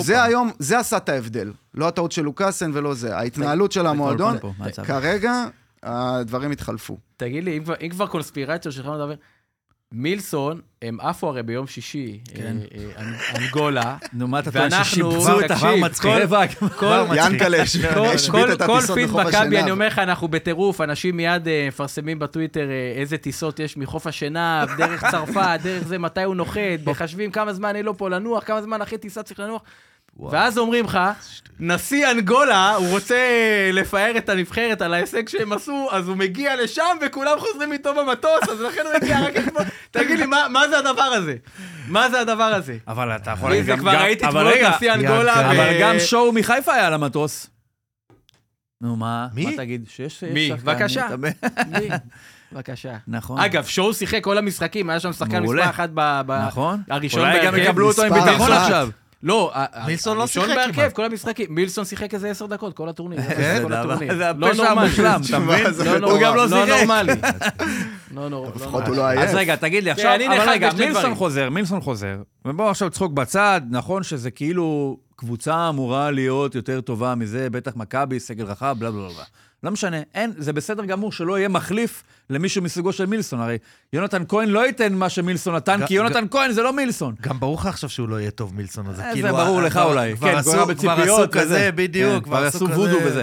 זה היום, זה עשה את ההבדל. לא הטעות של לוקאסן ולא זה. ההתנהלות של המועדון. כרגע הדברים התחלפו. תגיד לי, אם כבר- קונספירציות שהתחלנו לדבר, מילסון, הם עפו הרי ביום שישי, כן. אה, אה, אנ- אנגולה, נו, מה אתה טוען ששיפצו את תקשיב, ה... כל- רבע, כל- ינקלה כל- השבית כל- את כל הטיסות פיד בחוף מכבי. אני אומר לך, אנחנו בטירוף, אנשים מיד אה, מפרסמים בטוויטר איזה טיסות יש מחוף השינה, דרך צרפת, דרך זה, מתי הוא נוחת, מחשבים כמה זמן אין לו פה לנוח, כמה זמן אחרי טיסה צריך לנוח. ואז אומרים לך, נשיא אנגולה, הוא רוצה לפאר את הנבחרת על ההישג שהם עשו, אז הוא מגיע לשם וכולם חוזרים איתו במטוס, אז לכן הוא הגיע רק אתמול. תגיד לי, מה- מה זה הדבר הזה? מה זה הדבר הזה? אבל אתה יכול להגיד גם... כבר ראיתי תמונות רגע, נשיא אנגולה. אבל גם שואו מחיפה היה על המטוס. נו, מה? מי? מה תגיד? שיש... מי? שחקן, בבקשה. מי? בבקשה. נכון. אגב, שואו שיחק כל המשחקים, היה שם שחקן. מספר אחת ב... נכון. הראשון אולי גם בהרכב. יקבלו אותו עם ביטחון. עכשיו. לא, מילסון לא שיחק בהרכב, כמעט. כל המשחקים. מילסון שיחק איזה עשר דקות, כל הטורניר. כן? זה לא הפשע. המושלם, אתה מבין? לא הוא גם לא. לא שיחק. נורמלי. לא נורמלי. לפחות הוא לא עייף. אז רגע, תגיד לי עכשיו, אני אבל רגע, מילסון. חוזר, מילסון חוזר, ובואו עכשיו צחוק בצד, נכון שזה כאילו קבוצה אמורה להיות יותר טובה מזה, בטח מכבי, סגל רחב, בלה בלה בלה. לא משנה, אין, זה בסדר גמור שלא יהיה מחליף למישהו מסוגו של מילסון, הרי יונתן כהן לא ייתן מה שמילסון נתן, כי יונתן כהן זה לא מילסון. גם ברור לך עכשיו שהוא לא יהיה טוב מילסון הזה. אה, כאילו, זה ברור לך אולי. כבר כן, עשו- כזה, וזה. בדיוק. כן, כבר עשו וודו וזה.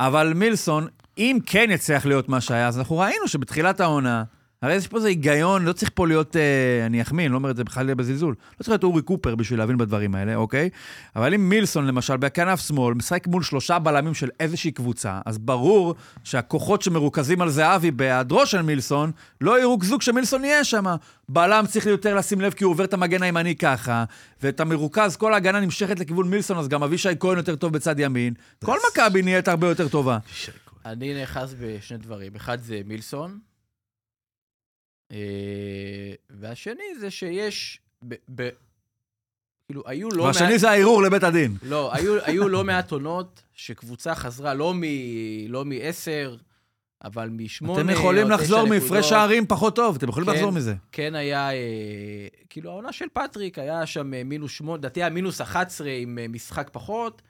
אבל מילסון, אם כן יצליח להיות מה שהיה, אז אנחנו ראינו שבתחילת העונה, הרי יש פה איזה היגיון, לא צריך פה להיות, אה, אני אחמיא, אני לא אומר את זה בכלל בזלזול, לא צריך להיות אורי קופר בשביל להבין בדברים האלה, אוקיי? אבל אם מילסון, למשל, בכנף שמאל, משחק מול שלושה בלמים של איזושהי קבוצה, אז ברור שהכוחות שמרוכזים על זהבי בהיעדרו של מילסון, לא ירוכזו כשמילסון יהיה שם. בלם צריך יותר לשים לב כי הוא עובר את המגן הימני ככה, ואת המרוכז, כל ההגנה נמשכת לכיוון מילסון, אז גם אבישי כהן יותר טוב בצד ימין. כל מכבי נהיית הרבה יותר טובה. אני נאחז בשני דברים. אחד זה מילסון, והשני זה שיש... ב- ב- כאילו, היו לא מעט... והשני זה הערעור לבית הדין. לא, היו, היו לא מעט עונות שקבוצה חזרה לא מ... לא מ-10, אבל משמונה... אתם יכולים לחזור. מהפרש שערים פחות טוב, אתם יכולים כן. לחזור מזה. כן היה, אה, כאילו העונה של פטריק, היה שם אה, מינוס שמונה, לדעתי היה מינוס 11 עם אה, משחק פחות,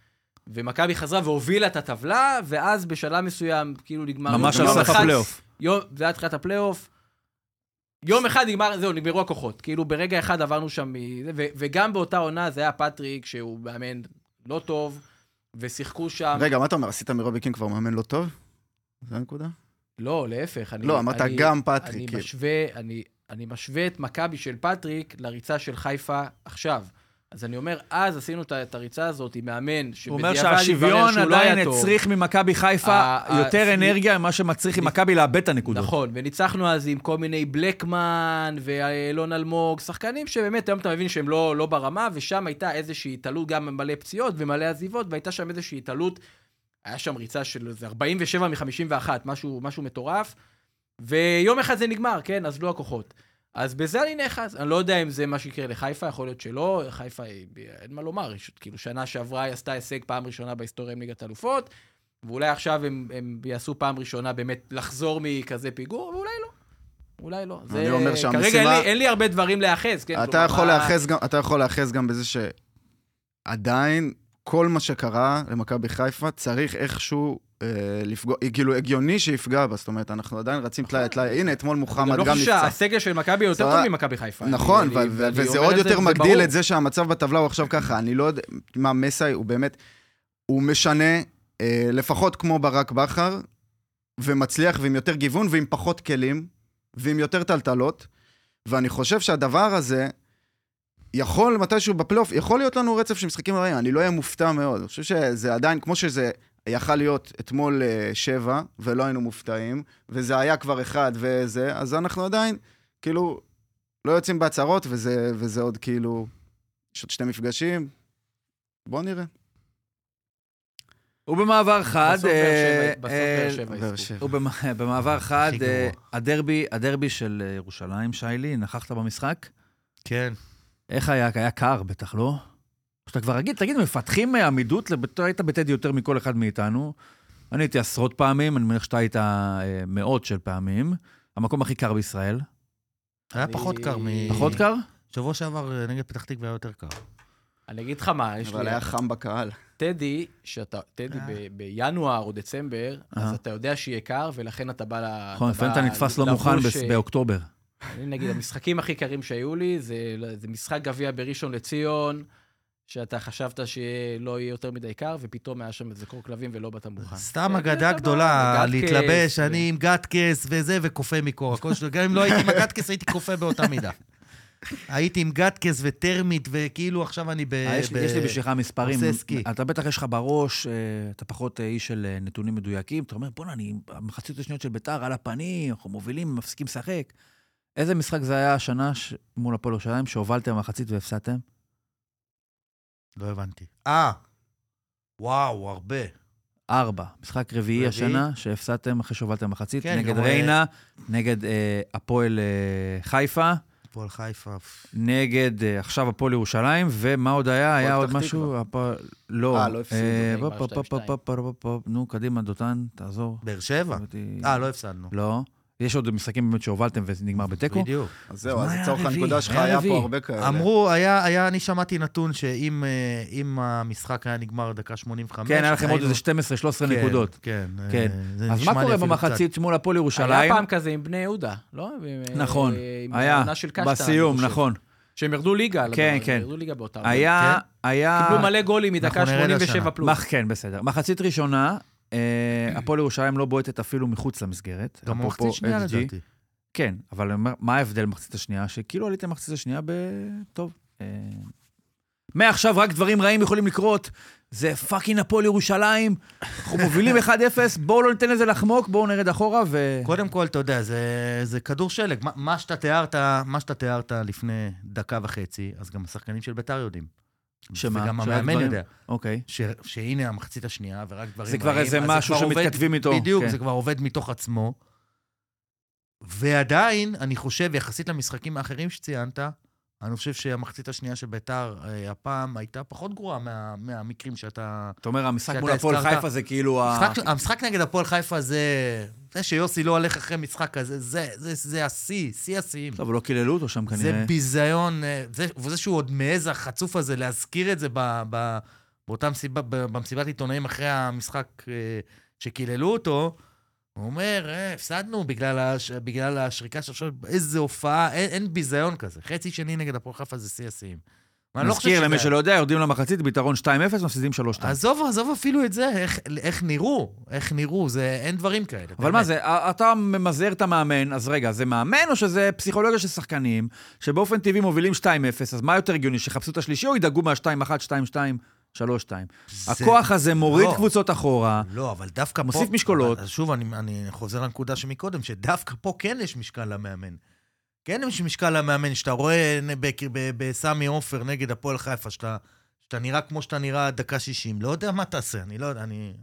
ומכבי חזרה והובילה את הטבלה, ואז בשלב מסוים, כאילו נגמר... ממש על סף הפלייאוף. זה היה תחילת הפלייאוף. יום אחד נגמר, זהו, נגמרו הכוחות. כאילו, ברגע אחד עברנו שם, ו- וגם באותה עונה זה היה פטריק, שהוא מאמן לא טוב, ושיחקו שם... רגע, מה אתה אומר? עשית מרובי קינג כבר מאמן לא טוב? זה הנקודה? לא, להפך. אני, לא, אמרת גם פטריק, אני כאילו. משווה, אני, אני משווה את מכבי של פטריק לריצה של חיפה עכשיו. אז אני אומר, אז עשינו את הריצה הזאת עם מאמן, הוא אומר שבדיעבד התברר שהשוויון שהוא לא עדיין היה טוב. הצריך ממכבי חיפה יותר אנרגיה ממה שמצריך ממכבי לאבד את הנקודות. נכון, וניצחנו אז עם כל מיני בלקמן ואילון אלמוג, שחקנים שבאמת היום אתה מבין שהם לא, לא ברמה, ושם הייתה איזושהי התעלות, גם מלא פציעות ומלא עזיבות, והייתה שם איזושהי התעלות, היה שם ריצה של איזה 47 מ-51, משהו, משהו מטורף, ויום אחד זה נגמר, כן, אז לא הכוחות. אז בזה אני נאחז. אני לא יודע אם זה מה שיקרה לחיפה, יכול להיות שלא. חיפה, היא- אין מה לומר, יש, כאילו, שנה שעברה היא עשתה הישג פעם ראשונה בהיסטוריה עם ליגת אלופות, ואולי עכשיו הם, הם יעשו פעם ראשונה באמת לחזור מכזה פיגור, ואולי לא. אולי לא. אני אומר כרגע שהמשימה- אין לי, אין לי הרבה דברים להיאחז, כן? אתה כלומר, יכול מה- גם- אתה יכול להיאחז גם בזה שעדיין כל מה שקרה למכבי חיפה צריך איכשהו לפגוע, כאילו הגיוני שיפגע בה, זאת אומרת, אנחנו עדיין רצים טלאי טלאי, הנה, אתמול אני מוחמד לא גם חושב נפצע. שהסגל של מכבי יותר. טוב ממכבי חיפה. נכון, אני- אני- וזה עוד יותר מגדיל. את זה שהמצב בטבלה הוא עכשיו ככה. אני לא יודע, מה, מסאי הוא באמת, הוא משנה, אה, לפחות כמו ברק בכר, ומצליח ועם יותר גיוון ועם פחות כלים, ועם יותר טלטלות, ואני חושב שהדבר הזה יכול מתישהו בפלייאוף, יכול להיות לנו רצף של משחקים רעים, אני לא אהיה מופתע מאוד. אני חושב שזה עדיין, כמו שזה יכל להיות אתמול אה, שבע, ולא היינו מופתעים, וזה היה כבר אחד וזה, אז אנחנו עדיין, כאילו, לא יוצאים בהצהרות, וזה, וזה עוד כאילו, יש עוד שני מפגשים. בואו נראה. ובמעבר חד, באר אה, אה. ובמעבר חד. הדרבי, הדרבי של ירושלים, שיילי, נכחת במשחק? כן. איך היה? היה קר בטח, לא? שאתה כבר רגיל, תגיד, מפתחים אה, עמידות? אתה היית בטדי יותר מכל אחד מאיתנו. אני הייתי עשרות פעמים, אני מניח שאתה היית אה, מאות של פעמים. המקום הכי קר בישראל. היה פחות קר מ... פחות קר? שבוע שעבר אה, נגד פתח תקווה היה יותר קר. אני אגיד לך מה, יש אבל לי... היה חם בקהל. טדי, שאתה, טדי. ב- בינואר או דצמבר, אז. אתה יודע שיהיה קר, ולכן אתה בא ל... נכון, לפעמים אתה נתפס לא מוכן באוקטובר. אני נגיד, המשחקים הכי קרים שהיו לי, זה, זה משחק גביע בראשון לציון, שאתה חשבת שלא יהיה יותר מדי קר, ופתאום היה שם איזה קור כלבים ולא באת מוכן. סתם כן, אגדה בא, גדולה, להתלבש, אני עם גטקס וזה, וכופה מקור. הכל שלו. גם אם לא הייתי עם הגטקס, הייתי כופה באותה מידה. הייתי עם גטקס וטרמית, וכאילו עכשיו אני ב... אה, יש לי- בשבילך מספרים. אתה בטח יש לך בראש, אה, אתה פחות אה, איש של נתונים מדויקים. אתה אומר, בוא'נה, אני המחצית השניות של ביתר על הפנים, אנחנו מובילים, מפסיקים לשחק. איזה משחק זה היה השנה ש- מול הפועל ירושלים, שהובלתם במחצית והפסדתם? לא הבנתי. אה, וואו, הרבה. ארבע. משחק רביעי רביעי? השנה, שהפסדתם אחרי שהובלתם מחצית, כן, נגד ריינה, נגד אה, הפועל אה, חיפה, הפועל חיפה. נגד אה, עכשיו הפועל ירושלים, ומה עוד היה? היה עוד משהו? הפועל- לא. אה, לא הפסידו, אה, נגמר פופ, פופ, 2-2. פופ, פופ, פופ, פופ. נו, קדימה, דותן, תעזור. באר שבע? אה, לא הפסדנו. לא. יש עוד משחקים באמת שהובלתם וזה נגמר בתיקו? בדיוק. אז זהו, אז היה לצורך? הנקודה שלך היה היה. פה הרבה כאלה. אמרו, היה, היה, אני שמעתי נתון שאם אה, אם המשחק היה נגמר דקה 85, כן, היה לכם עוד איזה 12-13 כן, נקודות. כן. אה, כן. אז מה קורה במחצית מול הפועל היה ירושלים? פעם כזה עם בני יהודה, לא? עם, נכון, עם היה, בסיום. נכון. שהם ירדו ליגה. כן, כן. ירדו ליגה באותה. היה, כן? היה... קיבלו מלא גולים מדקה אנחנו נרד 87 השנה. פלוס. מח, כן, בסדר. מחצית ראשונה, אה, הפועל ירושלים לא בועטת אפילו מחוץ למסגרת. גם במחצית שנייה. לדעתי. כן, אבל מה ההבדל במחצית השנייה? שכאילו עליתם במחצית השנייה ב... טוב. אה, מעכשיו רק דברים רעים יכולים לקרות. זה fucking הפועל ירושלים, אנחנו מובילים 1-0, בואו לא ניתן לזה לחמוק, בואו נרד אחורה ו... קודם כל, אתה יודע, זה, זה כדור שלג. מה, מה, שאתה תיארת, מה שאתה תיארת לפני דקה וחצי, אז גם השחקנים של ביתר יודעים. שמה? וגם המאמן יודע. אוקיי. ש, שהנה המחצית השנייה, ורק דברים זה כבר איזה משהו שמתכתבים איתו, בדיוק, כן. זה כבר עובד מתוך עצמו. ועדיין, אני חושב, יחסית למשחקים האחרים שציינת, אני חושב שהמחצית השנייה של ביתר אה, הפעם הייתה פחות גרועה מה, מהמקרים שאתה... אתה אומר, המשחק מול הפועל חיפה זה כאילו ה... המשחק, המשחק נגד הפועל חיפה זה... זה שיוסי לא הולך אחרי משחק כזה, זה, זה, זה השיא, שיא השיאים. טוב, לא קיללו אותו שם זה כנראה. ביזיון, אה, זה, וזה שהוא עוד מעז, החצוף הזה, להזכיר את זה ב, ב, באותה מסיבה, במסיבת עיתונאים אחרי המשחק אה, שקיללו אותו, הוא אומר, "אה, הפסדנו בגלל, הש... בגלל השריקה של עכשיו, איזה הופעה, אין, אין ביזיון כזה. חצי שני נגד הפועל חיפה זה שיא השיאים. ואני לא נזכיר למי שלא יודע, יורדים למחצית, ביתרון 2-0, מפסידים 3-2. עזוב, עזוב אפילו את זה, איך, איך נראו, איך נראו, זה, אין דברים כאלה. אבל באמת. מה זה, אתה ממזער את המאמן, אז רגע, זה מאמן או שזה פסיכולוגיה של שחקנים, שבאופן טבעי מובילים 2-0, אז מה יותר הגיוני, שיחפשו את השלישי או ידאגו מה-2-1, 2-2, 3-2? זה- הכוח הזה מוריד לא. קבוצות אחורה, לא, אבל דווקא פה... מוסיף משקולות. אבל שוב, אני, אני חוזר לנקודה שמקודם, שדווקא פה כן יש משקל למאמן. כן יש משקל למאמן, שאתה רואה בסמי עופר נגד הפועל חיפה, שאתה, שאתה נראה כמו שאתה נראה דקה 60, לא יודע מה תעשה, אני לא יודע, אני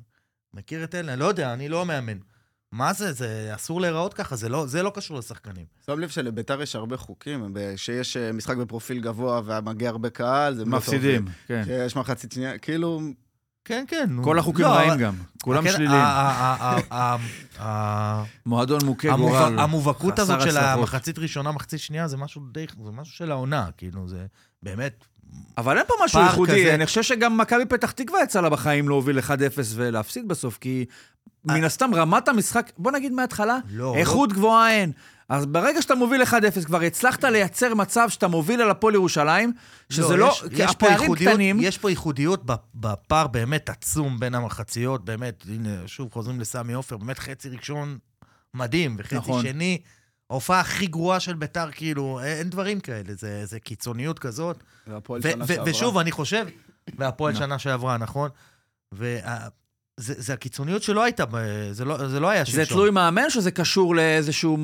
מכיר את אלה, אני לא יודע, אני לא מאמן. מה זה, זה אסור להיראות ככה, זה לא, זה לא קשור לשחקנים. שם לב שלביתר יש הרבה חוקים, שיש אה, משחק בפרופיל גבוה ומגיע הרבה קהל, זה מפסידים, טוב. כן. שיש מחצית שנייה, כאילו, כן, כן. כל החוקים לא, רעים גם, כולם הקטע- שליליים. מועדון מוכה גורל. המובהקות הזאת של. המחצית ראשונה, מחצית שנייה, זה משהו די, זה משהו של העונה, כאילו, זה באמת... אבל אין פה משהו ייחודי, כזה- אני חושב שגם מכבי פתח תקווה יצא לה בחיים להוביל 1-0 ולהפסיד בסוף, כי מן הסתם רמת המשחק, בוא נגיד מההתחלה, לא, איכות גבוהה אין. אז ברגע שאתה מוביל 1-0, כבר הצלחת לייצר מצב שאתה מוביל על הפועל ירושלים, שזה לא, יש- כי יש הפערים קטנים. יש פה ייחודיות בפער באמת עצום בין המחציות, באמת, הנה, שוב חוזרים לסמי עופר, באמת חצי ראשון מדהים, וחצי נכון. שני, ההופעה הכי גרועה של ביתר, כאילו, אין דברים כאלה, זה, זה קיצוניות כזאת. והפועל שנה שעברה. ושוב, אני חושב, והפועל. שנה שעברה, נכון? וזה זה הקיצוניות שלא הייתה, זה לא, זה לא היה זה שלשום. תלוי מאמן, שזה קשור לאיזשהו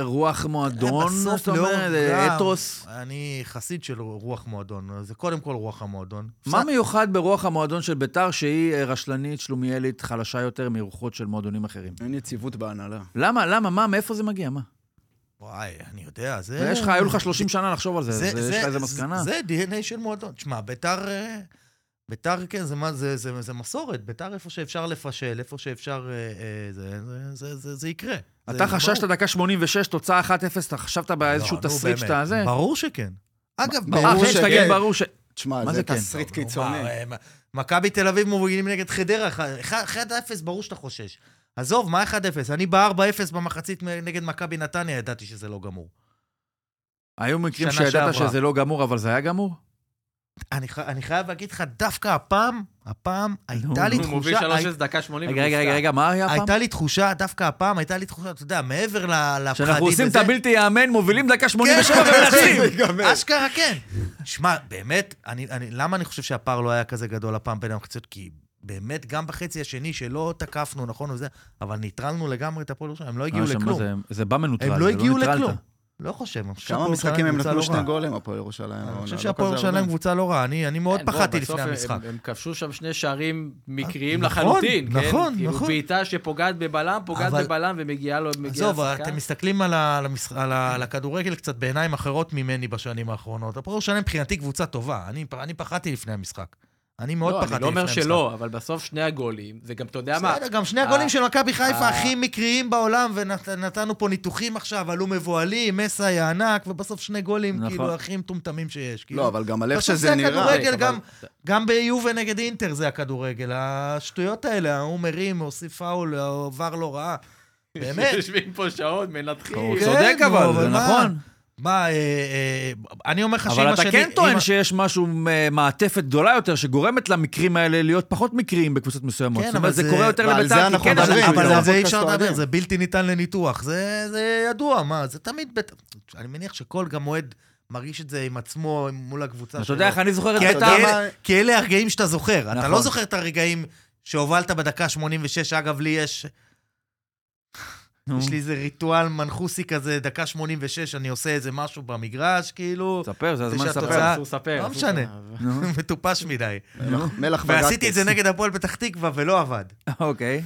רוח מועדון, בסוף זאת לאור אומרת, גם, אתוס. אני חסיד של רוח מועדון, זה קודם כל רוח המועדון. מה מיוחד ברוח המועדון של ביתר, שהיא אה, רשלנית, שלומיאלית, חלשה יותר מרוחות של מועדונים אחרים? אין יציבות בהנהלה. למה, למה, מה, מאיפה זה מגיע, מה? וואי, אני יודע, זה... יש לך, היו לך 30 שנה לחשוב על זה, זה, אז זה, יש לך איזה זה, מסקנה? זה DNA של מועדון. תשמע, ביתר, אה, ביתר, כן, זה, זה, זה, זה מסורת. ביתר, איפה שאפשר לפשל, איפה שאפשר, אה, אה, זה, זה, זה, זה, זה יקרה. אתה זה חששת. דקה 86, תוצאה 1-0, אתה חשבת באיזשהו לא, תסריט. שאתה זה? ברור שכן. אגב, ברור שכן. ברור ש... תשמע, זה זה כן? תסריט נו, קיצוני. אה, מכבי תל אביב מובילים נגד חדרה, 1-0, ברור שאתה חושש. עזוב, מה 1-0? אני ב-4-0 במחצית נגד מכבי נתניה, ידעתי שזה לא גמור. היו מקרים שידעת שעברה. שזה לא גמור, אבל זה היה גמור? אני, ח- אני חייב להגיד לך, דווקא הפעם, הפעם הייתה לי הוא מוביל תחושה... 3-0 דקה 80. רגע, רגע, רגע, רגע, מה היה הפעם? הייתה לי תחושה, דווקא הפעם הייתה לי תחושה, אתה יודע, מעבר ל- לפחדים שאנחנו עושים את הבלתי ייאמן, מובילים דקה 87 כן, ומנצחים. אשכרה כן. שמע, באמת, אני, אני, למה אני חושב שהפער לא היה כזה גדול הפעם בין המחציות? כי באמת, גם בחצי השני, שלא תקפנו, נכון, וזה, אבל ניטרלנו לגמרי את הפועל ירושלים, הם לא הגיעו אה, לכלום. זה- זה בא מנוטרל, הם זה לא הגיעו ניטרלת. לכלום. לא חושב, אני חושב כמה שהפועל משחקים הם נתנו לא שני. גולים, הפועל ירושלים. אני העונה, חושב לא שהפועל ירושלים. קבוצה לא רעה, אני אני מאוד כן, פחדתי לפני הם- המשחק. הם כבשו שם שני שערים מקריים נכון, לחלוטין, כן? נכון, כאילו נכון. בעיטה שפוגעת בבלם, פוגעת אבל- בבלם ומגיעה לו, מגיעה עזוב. אתם מסתכלים על, הכדורגל קצת בעיניים אחרות ממני בשנים האחרונות. הפועל ירושלים מבחינתי קבוצה טובה, אני, אני פחדתי לפני המשחק. אני מאוד לא, פחדתי אני לא אומר. שלא, אבל בסוף שני הגולים, זה גם, אתה יודע מה, בסדר, גם שני הגולים של מכבי חיפה ה- הכי מקריים בעולם, ונתנו פה ניתוחים עכשיו, עלו מבוהלים, מסאי הענק, ובסוף שני גולים, נכון. כאילו, הכי מטומטמים שיש. כאילו, לא, אבל גם על איך בסוף שזה זה נראה. הכדורגל, אבל- גם, גם ביובה נגד אינטר זה הכדורגל. השטויות האלה, ההוא מרים, הוסיף פאול, עבר לא רע. באמת. יושבים פה שעות, מנתחים. הוא כן, צודק נו, אבל, זה? נכון. מה, אה, אה, אני אומר לך שאם אבל השני... אתה כן טוען אם- שיש משהו, אה, מעטפת גדולה יותר, שגורמת למקרים האלה להיות פחות מקריים בקבוצות מסוימות. כן, אבל זה זה- קורה יותר לביתר, זה כי אנחנו כן אבל יותר. על זה אי פודקאסט אפשר לדבר. זה בלתי ניתן לניתוח. זה, זה ידוע, מה, זה תמיד... בית... אני מניח שכל גם אוהד מרגיש את זה עם עצמו, מול הקבוצה אתה שלו. יודע איך אני זוכר את ביתר? כי, אלה, הרגעים שאתה זוכר. אתה נכון. לא זוכר את הרגעים שהובלת בדקה 86. אגב, לי יש... נו, יש לי איזה ריטואל מנחוסי כזה, דקה 86, אני עושה איזה משהו במגרש, כאילו, ספר, זה הזמן לספר. אסור לספר. לא משנה. מטופש מדי. מלח- וגטוס. ועשיתי את זה נגד הפועל פתח תקווה ולא עבד. אוקיי.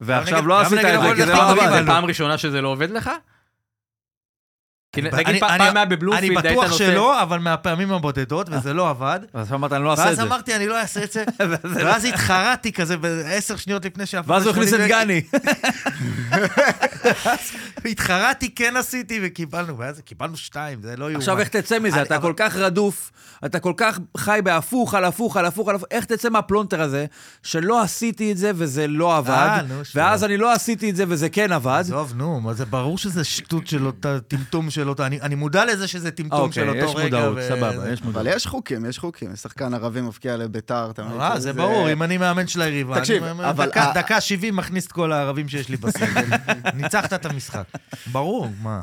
ועכשיו לא עשית את זה, כי זה לא עבד. פעם ראשונה שזה לא עובד לך? נגיד פעם היה בבלומפילד, אני בטוח שלא, אבל מהפעמים הבודדות, וזה לא עבד. אז אמרת, אני לא אעשה ואז את זה. אמרתי, אני לא אעשה את זה. ואז התחרטתי כזה בעשר שניות לפני שאף ואז הוא הכניס את גני. התחרטתי, כן עשיתי, וקיבלנו, ואז קיבלנו שתיים, זה לא יאומן. עכשיו, איך תצא מזה? אתה כל כך רדוף, אתה כל כך חי בהפוך על הפוך על הפוך על הפוך, איך תצא מהפלונטר הזה, שלא עשיתי את זה וזה לא עבד, אה, שטויות. ואז אני לא עשיתי את זה וזה כן עבד. עזוב, נו, זה ברור שזה שטות של אותה, טמטום של אותה, אני אני מודע לזה שזה טמטום של אוקיי, אותו יש רגע. מודעות, ו- סבבה, יש מודעות. אבל יש חוקים, יש חוקים. יש שחקן ערבי מבקיע לביתר, אתה מבין? אה, זה ברור, אם אני מאמן של היריבה, תקשיב, אני- אבל דקה- ה- דקה 70 מכניס את כל הערבים שיש לי בסגל. ניצחת את המשחק. ברור, מה?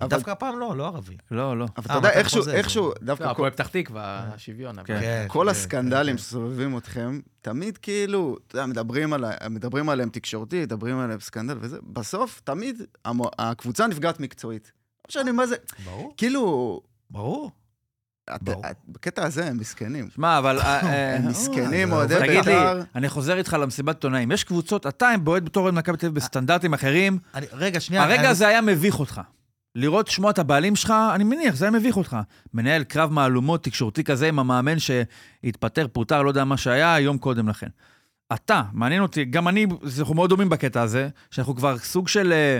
אבל- דווקא הפעם לא, לא ערבי. לא, לא. אבל אה, אתה יודע, מתי איכשהו? איכשהו, לא, דווקא כל- הפועל פתח תקווה, השוויון. כן. כן, כל כן, הסקנדלים כן. שסובבים אתכם, תמיד כאילו, אתה יודע, מדברים על ה- מדברים עליהם תקשורתית, מדברים עליהם סקנדל וזה, בסוף תמיד הקבוצה נפגעת מקצועית. משנה מה זה, ברור, כאילו, ברור. בקטע הזה הם מסכנים. שמע, אבל... אה, אה, הם זה מסכנים. אוהדי תגיד לי, בית"ר. אני חוזר איתך למסיבת עיתונאים. יש קבוצות, אתה בועט בתור אוהד מכבי תל אביב בסטנדרטים אחרים, אני- רגע, שנייה. הרגע הזה היה מביך אותך. לראות, לשמוע את הבעלים שלך, אני מניח, זה היה מביך אותך. מנהל קרב מהלומות תקשורתי כזה עם המאמן שהתפטר, פוטר, לא יודע מה שהיה, יום קודם לכן. אתה, מעניין אותי, גם אני, אנחנו מאוד דומים בקטע הזה, שאנחנו כבר סוג של, אה,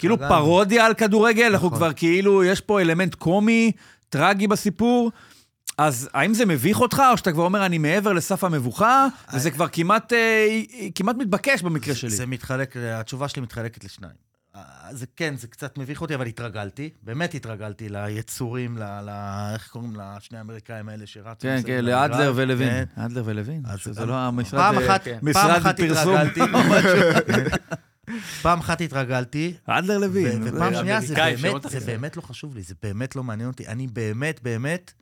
כאילו התרגלנו. פרודיה על כדורגל, אנחנו נכון. כבר כאילו, יש פה אלמנט קומי, טרגי בסיפור. אז האם זה מביך אותך, או שאתה כבר אומר, אני מעבר לסף המבוכה, וזה כבר כמעט, אה, כמעט מתבקש במקרה שלי? זה מתחלק, התשובה שלי מתחלקת לשניים. אה, זה כן, זה קצת מביך אותי, אבל התרגלתי, באמת התרגלתי ליצורים, ל... ל איך קוראים לשני האמריקאים האלה שרצו. כן, כן, לאדלר ולוין. כן. אדלר ולוין, אז שזה לא המשרד... פעם אה, אחת, כן. פעם אחת. התרגלתי, פעם אחת התרגלתי, אדלר לוין. ופעם שנייה, זה באמת, זה. באמת לא חשוב לי, זה באמת לא מעניין אותי. אני באמת, באמת,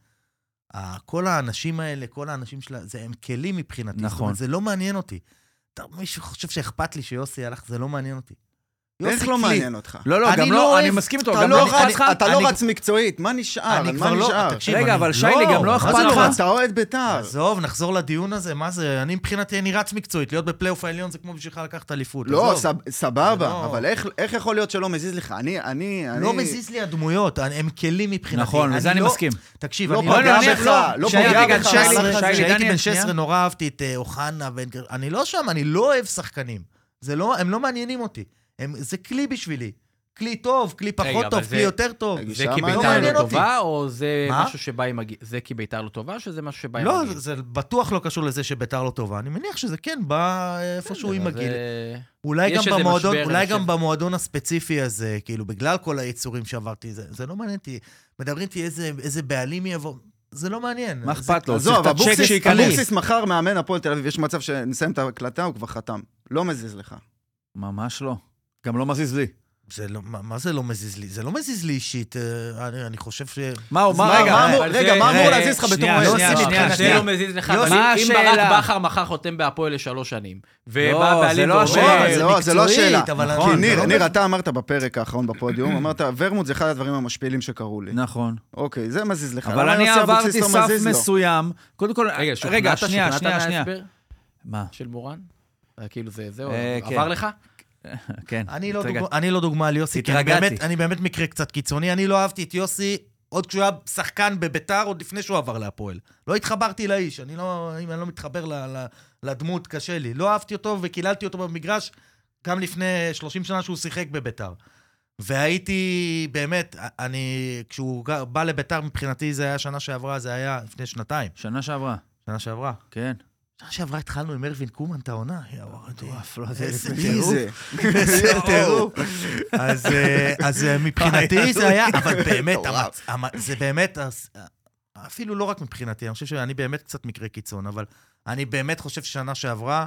כל האנשים האלה, כל האנשים שלה, זה הם כלים מבחינתי. נכון. זה לא מעניין אותי. מישהו חושב שאכפת לי שיוסי הלך, זה לא מעניין אותי. איך לא כלי. מעניין אותך? לא, לא, אני גם לא לא, אני מסכים איתו, אתה גם לא לא אכפת רץ- לך. אתה לא אני- רץ מקצועית, מה נשאר? אני כבר מה לא- נשאר? תקשיב, רגע, אבל שיילי, גם לא אכפת לך? אתה אוהד בית"ר. עזוב, נחזור לדיון הזה, מה זה? אני מבחינתי, אני רץ מקצועית. להיות בפלייאוף העליון זה כמו בשבילך לקחת אליפות. לא, סבבה, לא. אבל איך- איך יכול להיות שלא מזיז לך? אני, אני, לא. מזיז לי הדמויות, הם כלים מבחינתי. נכון, לזה אני לא- מסכים. תקשיב, לא אני לא... נניח בך, לא, לא בן בך. 16, שיילי, כשהייתי בן שנייה. 16 נורא אהבתי את אה, אוחנה ואין... אני לא שם, אני לא אוהב שחקנים. זה לא, הם לא מעניינים אותי. הם, זה כלי בשבילי. כלי טוב, כלי פחות טוב, אבל כלי זה- יותר טוב. זה כי לא ביתר לא אותי. טובה, או זה מה? משהו שבא עם הגיל? זה כי ביתר לא טובה, שזה משהו שבא עם לא, הגיל? זה, זה בטוח לא קשור לזה שביתר לא טובה. אני מניח שזה כן בא איפשהו עם הגיל. אה, אולי גם במועדון, משבר, אולי גם. במועדון הספציפי הזה, כאילו, בגלל כל היצורים שעברתי, זה, זה לא מעניין אותי. מדברים איתי איזה, איזה בעלים יבוא, זה לא מעניין. מה זה- אכפת לו? עזוב. אבוקסיס מחר מאמן הפועל תל אביב, יש מצב שנסיים את ההקלטה, הוא כבר חתם. לא מזיז לך. ממש לא. גם לא מזיז לי. זה לא, מה, מה זה לא מזיז לי? זה לא מזיז לי אישית, אה, אני, אני חושב ש... מה, הוא- מה, מה- רגע, מה אמור- רגע, מה אמור להזיז לך בתור שנייה, יוסי, שנייה, זה שנייה. לא מזיז לך, אבל אם? ברק בכר מחר חותם בהפועל לשלוש שנים, ובא לא, זה בעלים לא ואומר... זה לא- זה לא מקצועית, השאלה. אבל נכון, כי אני- ניר, לא ניר, אתה אמרת בפרק האחרון בפודיום, אמרת, ורמוט זה אחד הדברים המשפילים שקרו לי. נכון. אוקיי, זה מזיז לך. אבל אני עברתי לא סף? מסוים. קודם כל, רגע, שוכנעת. מההסבר מה? של מורן? אה, כאילו זה, זהו, אה, כן. עבר לך? כן. אני לא. דוגמה, אני לא דוגמה על יוסי, כי אני. באמת, אני באמת מקרה קצת קיצוני. אני לא אהבתי את יוסי עוד כשהוא היה שחקן בביתר, עוד לפני שהוא עבר להפועל. לא התחברתי לאיש, אני לא, אם אני לא מתחבר ל, ל, לדמות, קשה לי. לא אהבתי אותו וקיללתי אותו במגרש גם לפני 30 שנה שהוא שיחק בביתר. והייתי, באמת, אני, כשהוא בא לביתר, מבחינתי זה היה שנה שעברה, זה היה לפני שנתיים. שנה שעברה, שנה שעברה. כן. שנה שעברה התחלנו עם ארווין קומן את העונה. יואו, מטורף, לא, זה איזה טירוף. זה? איזה טירוף. אז, אה, אה, מבחינתי זה היה, אבל באמת, זה באמת, הס- אפילו לא רק מבחינתי, אני חושב שאני באמת קצת מקרה קיצון, אבל אני באמת חושב ששנה שעברה,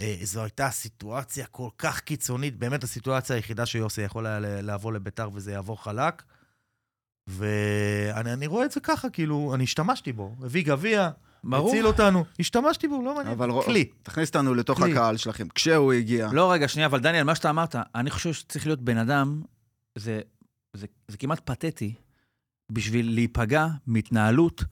אה, זו הייתה סיטואציה כל כך קיצונית, באמת הסיטואציה היחידה שיוסי יכול היה ל- לבוא לביתר וזה יעבור חלק. ואני אני רואה את זה ככה, כאילו, אני השתמשתי בו, הביא גביע, ברור. הציל אותנו, השתמשתי בו, לא מעניין, אבל כלי. תכניס אותנו לתוך כלי. הקהל שלכם. כשהוא הגיע, לא, רגע, שנייה, אבל דניאל, מה שאתה אמרת, אני חושב שצריך להיות בן אדם, זה, זה, זה כמעט פתטי, בשביל להיפגע מהתנהלות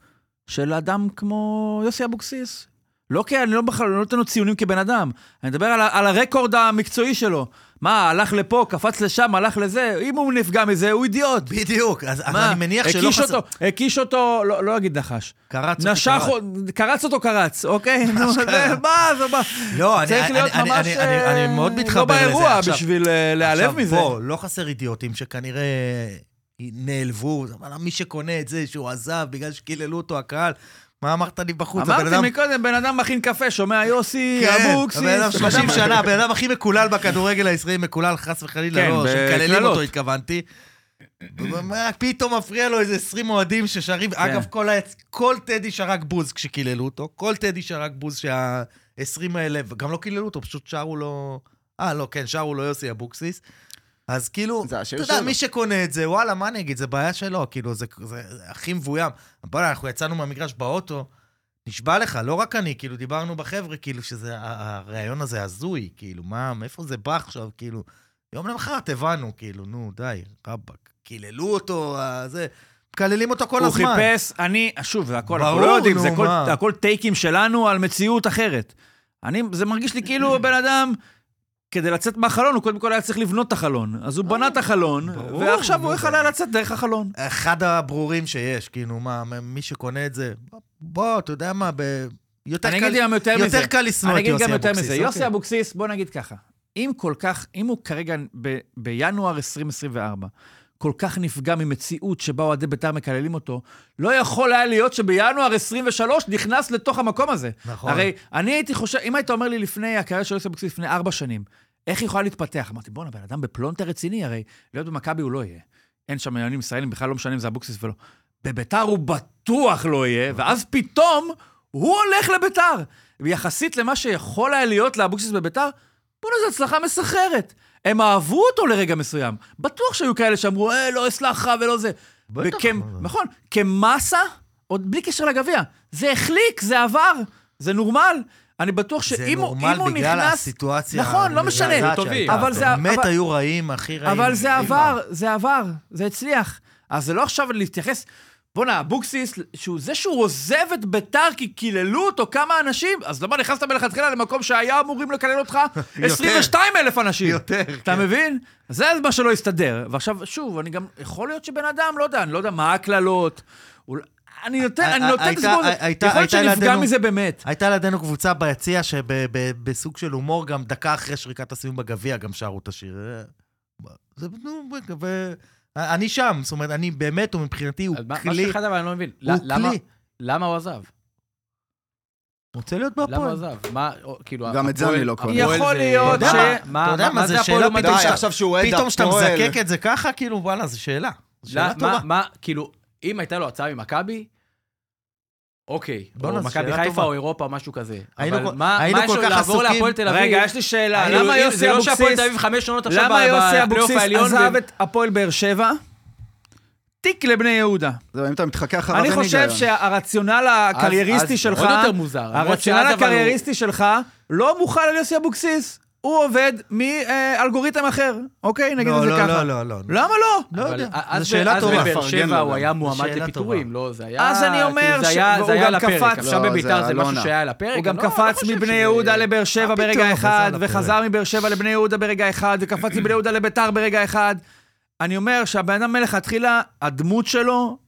של אדם כמו יוסי אבוקסיס. לא כי אני לא בכלל לא נותן לו ציונים כבן אדם. אני מדבר על, על הרקורד המקצועי שלו. מה, הלך לפה, קפץ לשם, הלך לזה, אם הוא נפגע מזה, הוא אידיוט. בדיוק, אז מה, אני מניח שלא חסר... אותו, הקיש אותו, לא, לא אגיד נחש. קרץ אותי, נשך, קרץ. אותו- קרץ אותו קרץ, אוקיי? נו. זה, מה, זה מה? לא, אני- צריך אני- להיות אני- ממש אני- אני- אני אה, מאוד מתחבר לא לזה. באירוע עכשיו- בשביל אה, להיעלב מזה. עכשיו, בוא, לא חסר אידיוטים שכנראה נעלבו, אבל מי שקונה את זה שהוא עזב בגלל שקיללו אותו הקהל, מה אמרת לי בחוץ? אמרתי מקודם, בן אדם מכין קפה, שומע יוסי, כן, אבוקסיס. הבן אדם בן 30 אדם- שנה, הבן אדם הכי מקולל בכדורגל הישראלי, מקולל חס וחלילה, כן, לא, שמקללים. אותו התכוונתי. פתאום מפריע לו איזה 20 אוהדים ששרים, כן. אגב, כל טדי שרק בוז כשקיללו אותו, כל טדי שרק בוז שה-20 האלה, וגם לא קיללו אותו, פשוט שרו לו... אה, לא, כן, שרו לו יוסי אבוקסיס. אז כאילו, אתה יודע. מי שקונה את זה, וואלה, מה אני אגיד, זה בעיה שלו, כאילו, זה, זה, זה הכי מבוים. בוא'נה, אנחנו יצאנו מהמגרש באוטו, נשבע לך, לא רק אני, כאילו, דיברנו בחבר'ה, כאילו, שזה, ה- הרעיון הזה הזוי, כאילו, מה, מאיפה זה בא עכשיו, כאילו, יום למחרת הבנו, כאילו, נו, די, רבאק, קיללו אותו, זה, מקללים אותו כל הוא הזמן. חיפש, אני, שוב, זה הכל, אנחנו לא יודעים, נו, זה הכל- הכל טייקים שלנו על מציאות אחרת. אני, זה מרגיש לי כאילו בן אדם, כדי לצאת מהחלון, הוא קודם כל היה צריך לבנות את החלון. אז הוא בנה את החלון, ברור, ועכשיו הוא יכול היה לצאת דרך החלון. אחד הברורים שיש, כאילו, מה, מי שקונה את זה, בוא, אתה יודע מה, ב... יותר קל, אגיד גם יותר מזה. יותר קל לשנוא אני את אגיד יוסי גם יותר אבוקסיס. מזה. יוסי אוקיי. אבוקסיס, בוא נגיד ככה, אם כל כך, אם הוא כרגע ב, בינואר 2024, כל כך נפגע ממציאות שבה אוהדי בית"ר מקללים אותו, לא יכול היה להיות שבינואר 23 נכנס לתוך המקום הזה. נכון. הרי אני הייתי חושב, אם היית אומר לי לפני הקריירה של יוסי אבוקסיס לפני ארבע שנים, איך היא יכולה להתפתח? אמרתי, בואנה, בן אדם בפלונטר רציני, הרי להיות במכבי הוא לא יהיה. אין שם עניינים ישראלים, בכלל לא משנה אם זה אבוקסיס ולא. בביתר הוא בטוח לא יהיה, ואז פתאום הוא הולך לביתר. ויחסית למה שיכול היה להיות לאבוקסיס בביתר, בוא'נה, זו הצלחה מסחררת. הם אהבו אותו לרגע מסוים. בטוח שהיו כאלה שאמרו, אה, לא אסלח ולא זה. בטח. נכון, כמסה, עוד בלי קשר לגביע, זה החליק, זה עבר, זה נורמל. אני בטוח שאם זה הוא, אם נורמל הוא בגלל נכנס... הסיטואציה נכון, לא משנה. טובים. אבל זה- באמת אבל- היו רעים, הכי רעים. אבל זה עבר, זה עבר, זה הצליח. אז זה לא עכשיו להתייחס... בואנה, אבוקסיס, שהוא, זה שהוא עוזב את ביתר כי קיללו אותו כמה אנשים, אז למה נכנסת מלכתחילה למקום שהיה אמורים לקלל אותך 22 אלף אנשים? יותר, אתה כן. מבין? זה מה שלא הסתדר. ועכשיו, שוב, אני גם, יכול להיות שבן אדם, לא יודע, אני לא יודע מה הקללות. אני נותן, אני נותן את הסיפור הזה. יכול להיות שנפגע מזה באמת. הייתה לידינו קבוצה ביציע שבסוג של הומור, גם דקה אחרי שריקת הסיום בגביע, גם שרו את השיר. אה, זה, נו, ו... אני שם, זאת אומרת, אני באמת, הוא אז מה- כלי, משהו אחד אבל אני לא מבין. הוא למה- כלי. למה הוא עזב? רוצה להיות למה הוא בהפועל. עזב? מה, כאילו... גם את זה הפועל- אני לא קונה. הפועל יכול להיות ש- מה- אתה יודע מה, מה זה שאלה הפועל פתאום בית"ר? ש- עכשיו שהוא אוהד פתאום כשאתה הפועל. מזקק את זה ככה, כאילו, וואלה, זו שאלה. שאלה לא, טובה. מה, מה, כאילו, אם הייתה לו הצעה ממכבי, אוקיי, או מכבי חיפה. או אירופה משהו כזה. היינו אבל כל- מה היינו מה יש כל לו כך לעבור להפועל תל אביב? רגע, יש לי שאלה. כאילו, למה יוסי זה לא שהפועל אבוקסיס... תל אביב חמש עונות עכשיו למה ב- יוסי בפלייאוף אבוקסיס העליון? עזב את הפועל באר שבע? תיק לבני יהודה. זהו, אם אתה מתחכך אחריו, אני חושב. שהרציונל הקרייריסטי שלך, עוד יותר מוזר. הרציונל הקרייריסטי שלך לא מוכן על יוסי אבוקסיס. הוא עובד מאלגוריתם אחר, אוקיי? נגיד את לא, זה לא, ככה. לא, לא, לא. למה לא? לא יודע, אז זו שאלה אז טובה. בבאר מפרגן שבע הוא. היה מועמד לפיטורים, לא, זה היה... אז אני אומר היה גם על הפרק, קפץ. אבל לא, עכשיו בביתר זה לא משהו. שהיה על הפרק. הוא גם קפץ מבני יהודה לבאר שבע ברגע אחד. וחזר מבאר שבע לבני יהודה ברגע אחד, וקפץ מבני יהודה לביתר ברגע אחד. אני אומר שהבן אדם מלכתחילה, הדמות שלו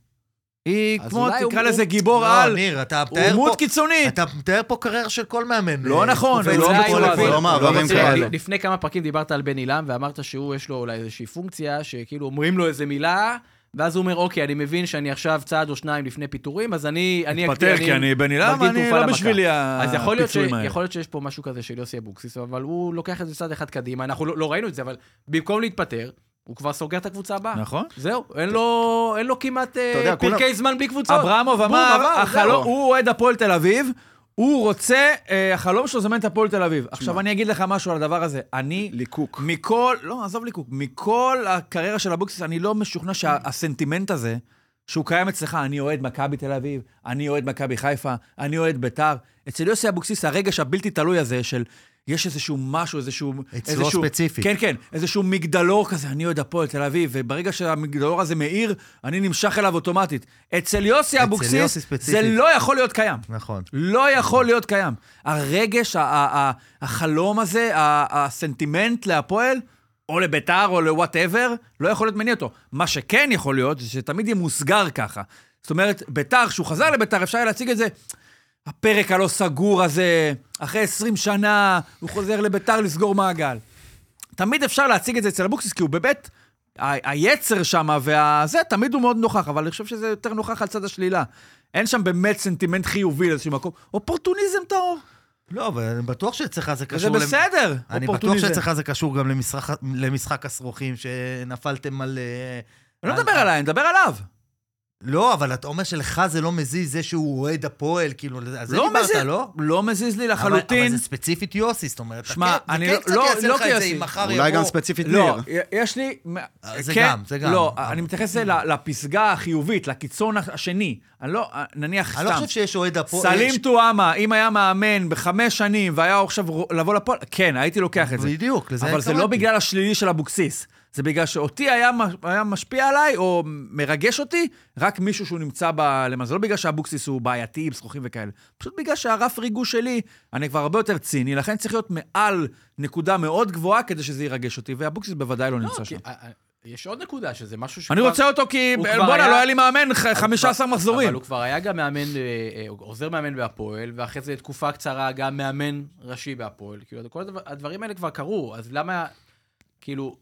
היא אז כמו, הוא- תקרא הוא- לזה גיבור לא, על. ניר, אתה הוא מתאר דמות. קיצונית. אתה מתאר פה קריירה של כל מאמן. לא אה, נכון, קופץ לא. הזאת. לא מעברים תראה, כאלה. לפני כמה פרקים דיברת על בן עילם, ואמרת שהוא, יש לו אולי איזושהי פונקציה, שכאילו אומרים לו איזה מילה, ואז הוא אומר, אוקיי, אני מבין שאני עכשיו צעד או שניים לפני פיטורים, אז אני... אני מתפטר, כי אני בן עילם, אני לא. בשבילי אז יכול להיות, ש... הפיצויים האלה. יכול להיות שיש פה משהו כזה של יוסי אבוקסיס, אבל הוא לוקח את זה צעד אחד קדימה, אנחנו לא, לא ראינו את זה, אבל במקום להתפטר, הוא כבר סוגר את הקבוצה הבאה. נכון. זהו, אין לו, אין לו כמעט אה, יודע, כולם- פרקי זמן בלי קבוצות. אברמוב אמר, החלום-. הוא אוהד הפועל תל אביב, הוא רוצה, אה, החלום שלו לזמן את הפועל תל אביב. עכשיו אני אגיד לך משהו על הדבר הזה. אני, ליקוק. מכל, לא, עזוב ליקוק, מכל הקריירה של אבוקסיס, אני לא משוכנע שהסנטימנט הזה, שהוא קיים אצלך, אני אוהד מכבי תל אביב, אני אוהד מכבי חיפה, אני אוהד ביתר. אצל יוסי אבוקסיס, הרגש הבלתי תלוי הזה של יש איזשהו משהו, איזשהו... אצלו איזשהו, ספציפית. כן, כן, איזשהו מגדלור כזה, אני אוהד הפועל תל אביב, וברגע שהמגדלור הזה מאיר, אני נמשך אליו אוטומטית. אצל יוסי אבוקסיס, זה. לא יכול להיות קיים. נכון. לא יכול להיות קיים. הרגש, החלום הזה, הסנטימנט להפועל, או לביתר או ל whatever, לא יכול להיות מניע אותו. מה שכן יכול להיות, זה שתמיד יהיה מוסגר ככה. זאת אומרת, ביתר, כשהוא חזר לביתר, אפשר היה להציג את זה, הפרק הלא סגור הזה, אחרי 20 שנה, הוא חוזר לביתר לסגור מעגל. תמיד אפשר להציג את זה אצל אבוקסיס, כי הוא באמת, ה- היצר שם והזה, תמיד הוא מאוד נוכח, אבל אני חושב שזה יותר נוכח על צד השלילה. אין שם באמת סנטימנט חיובי לאיזשהו מקום. אופורטוניזם טהור. לא, אבל אני בטוח שאצלך זה קשור... למ- בסדר, אני בטוח. שאצלך זה קשור גם למשחק- למשחק הסרוכים, שנפלתם על... אה, אני לא על- מדבר עליי, אני מדבר עליו. לא, אבל אתה אומר שלך זה לא מזיז זה שהוא אוהד הפועל, כאילו, על זה לא דיברת, מזיז, לא? לא מזיז לי אבל- לחלוטין. אבל זה ספציפית יוסי, זאת אומרת, שמע, אתה כן- אני לא- כן קצת לא- יעשה לא לך את זה. אם מחר אולי גם יבוא- ספציפית לא, ניר. יש לי... אה, זה כן, גם, זה גם. לא, אבל- אני מתייחס ל- לפסגה החיובית, לקיצון השני. אני לא, נניח אני לא סתם. חושב שיש אוהד הפועל... סלים יש- טועמה, אם היה מאמן בחמש שנים והיה עכשיו לבוא לפועל, כן, הייתי לוקח את זה. בדיוק, לזה אבל זה לא. בגלל השלילי של אבוקסיס. זה בגלל שאותי היה, היה משפיע עליי, או מרגש אותי, רק מישהו שהוא נמצא ב... למה, זה לא בגלל שאבוקסיס הוא בעייתי עם זכוכים וכאלה. פשוט בגלל שהרף ריגוש שלי, אני כבר הרבה יותר ציני, לכן צריך להיות מעל נקודה מאוד גבוהה כדי שזה ירגש אותי, ואבוקסיס בוודאי לא לא, נמצא שם. יש עוד נקודה, שזה משהו שכבר... אני רוצה אותו כי, בואנה, היה- לא היה לי מאמן ח- אבל 15 כבר- מחזורים. אבל הוא כבר היה גם מאמן, אה, אה, עוזר מאמן בהפועל, ואחרי זה תקופה קצרה גם מאמן ראשי בהפועל. כאילו, כל הדבר, הדברים האלה כבר קרו, אז למה, כאילו,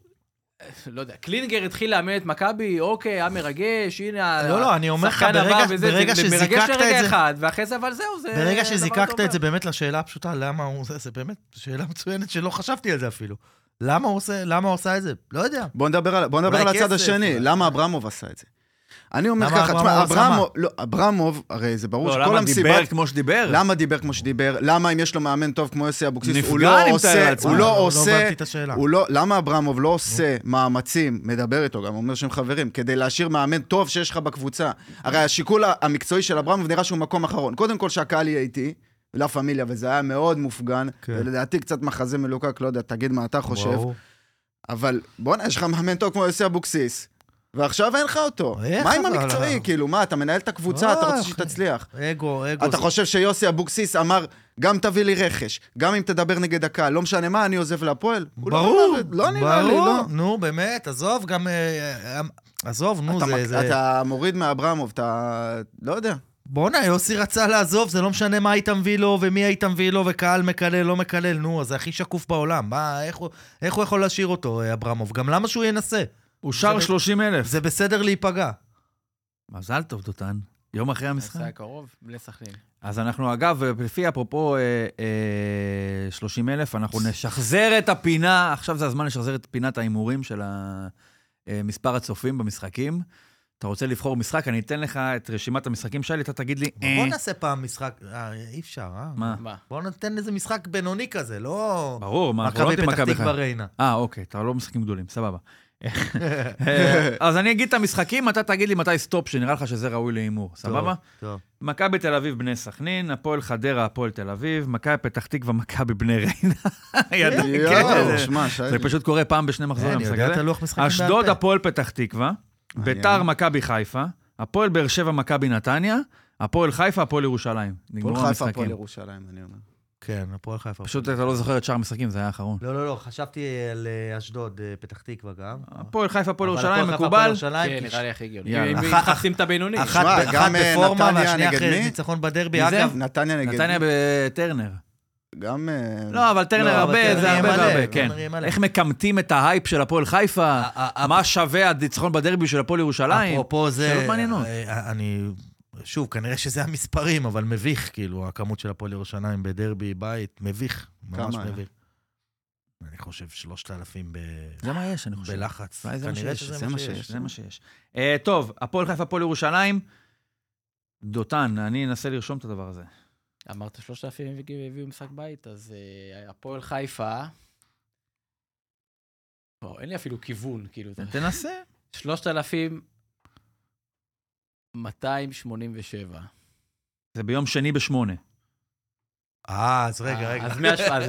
לא יודע, קלינגר התחיל לאמן את מכבי, אוקיי, היה מרגש, הנה, לא, לא, אני אומר לך, ברגע- וזה, ברגע זה מרגש שזיקקת לרגע את זה- אחד, ואחרי זה, אבל זהו, זה... ברגע שזיקקת. את זה באמת לשאלה הפשוטה, למה הוא זה, זה באמת שאלה מצוינת שלא חשבתי על זה אפילו. למה הוא עושה, למה הוא עושה את זה? לא יודע. בוא נדבר על, בוא נדבר על הצד השני. למה אברמוב עשה את זה? אני אומר למה ככה, תשמע, אברמוב לא, אברמוב, הרי זה ברור לא, שכל למה המסיבת... דיבר כמו שדיבר? למה דיבר כמו שדיבר? למה אם יש לו מאמן טוב כמו יוסי אבוקסיס, הוא לא עושה. הוא לא, לא לא עושה, השאלה. הוא לא, למה אברמוב לא עושה מאמצים, מדבר איתו, גם אומר שהם חברים, כדי להשאיר מאמן טוב שיש לך בקבוצה? הרי השיקול המקצועי של אברמוב נראה שהוא מקום אחרון. קודם כל שהקהל יהיה איתי, לה פמיליה, וזה היה מאוד מופגן, כן. ולדעתי קצת מחזה מלוקק, לא יודע, תגיד מה אתה חושב. ברור. אבל בואנה, יש לך מאמן טוב כמו יוסי אבוקסיס, ועכשיו אין לך אותו. איך מה עם? המקצועי? כאילו, מה, אתה מנהל את הקבוצה, אתה רוצה אחי. שתצליח. אגו, אגו. אתה חושב שיוסי אבוקסיס אמר, גם תביא לי רכש, גם אם תדבר נגד הקהל, לא משנה מה, אני עוזב להפועל? לא ברור, לא נראה לי. לא. נו, באמת, עזוב, גם... אה, אה, עזוב, נו, זה... אתה מוריד מאברמוב, אתה... לא יודע. בואנה, יוסי רצה לעזוב, זה לא משנה מה היית מביא לו ומי היית מביא לו וקהל מקלל, לא מקלל, נו, זה הכי שקוף בעולם. מה, איך הוא, יכול להשאיר אותו, אה, אברמוב? גם למה שהוא ינסה? הוא שר זה- 30 אלף. זה בסדר להיפגע. מזל טוב, דותן. יום אחרי המשחק. זה היה קרוב, בלי סכנין. אז אנחנו, אגב, לפי אפרופו אה, אה, 30 אלף, אנחנו נשחזר את הפינה, עכשיו זה הזמן לשחזר את פינת ההימורים של אה, מספר הצופים במשחקים. אתה רוצה לבחור משחק, אני אתן לך את רשימת המשחקים שלי, אתה תגיד לי, בוא אה, נעשה פעם משחק, אה, אי אפשר, אה? מה? בוא ניתן איזה משחק בינוני כזה, לא... ברור, מה, אנחנו לא מכבי יודעים פתח מכבי תקווה חיפה. ריינה. אה, אוקיי, אתה לא משחקים גדולים, סבבה. אה, אז אני אגיד את המשחקים, אתה תגיד לי מתי stop, שנראה לך שזה ראוי להימור, סבבה? טוב. מכבי תל אביב, בני סכנין, הפועל חדרה, הפועל תל אביב, מכבי פתח תקווה, מכבי בני ריינה. כן, זה-. פשוט קורה פעם בשני מחזורים. אשדוד. הפועל פתח תקווה. ביתר, מכבי חיפה, הפועל באר שבע, מכבי נתניה, הפועל חיפה, הפועל ירושלים. הפועל חיפה, הפועל. ירושלים, אני אומר. כן, הפועל חיפה. פשוט אתה לא זוכר את שאר המשחקים, זה היה האחרון. לא, לא, לא, חשבתי על אה, אשדוד, אה, פתח תקווה גם. הפועל חיפה, הפועל ירושלים, מקובל. כן, נראה לי הכי הגיוני. אם מחפשים את הבינוני. אחת אה, בפורמה נתניה והשנייה נגד אחרי מי? ניצחון בדרבי. מי? אגב, נתניה נגד... נתניה בטרנר. גם... לא, אבל טרנר לא, הרבה, זה הרבה והרבה, טרנר כן. איך מקמטים את ההייפ של הפועל חיפה? מה שווה הניצחון בדרבי של הפועל ירושלים? אפרופו זה, שאלות מעניינות. אני, שוב, כנראה שזה המספרים, אבל מביך, כאילו, הכמות של הפועל ירושלים בדרבי בית, מביך, ממש? מביך. אני חושב שלושת אלפים ב... זה מה יש, אני חושב. בלחץ. זה מה שיש, שזה זה מה שיש, זה מה שיש. אה, טוב, הפועל חיפה, הפועל ירושלים. דותן, אני אנסה לרשום את הדבר הזה. אמרת 3,000 הביאו הביאו משחק בית, אז אה, הפועל חיפה... לא, אין לי אפילו כיוון, כאילו. תנסה. 3,287. זה ביום שני בשמונה. אה, אז רגע, רגע. אז 100 אז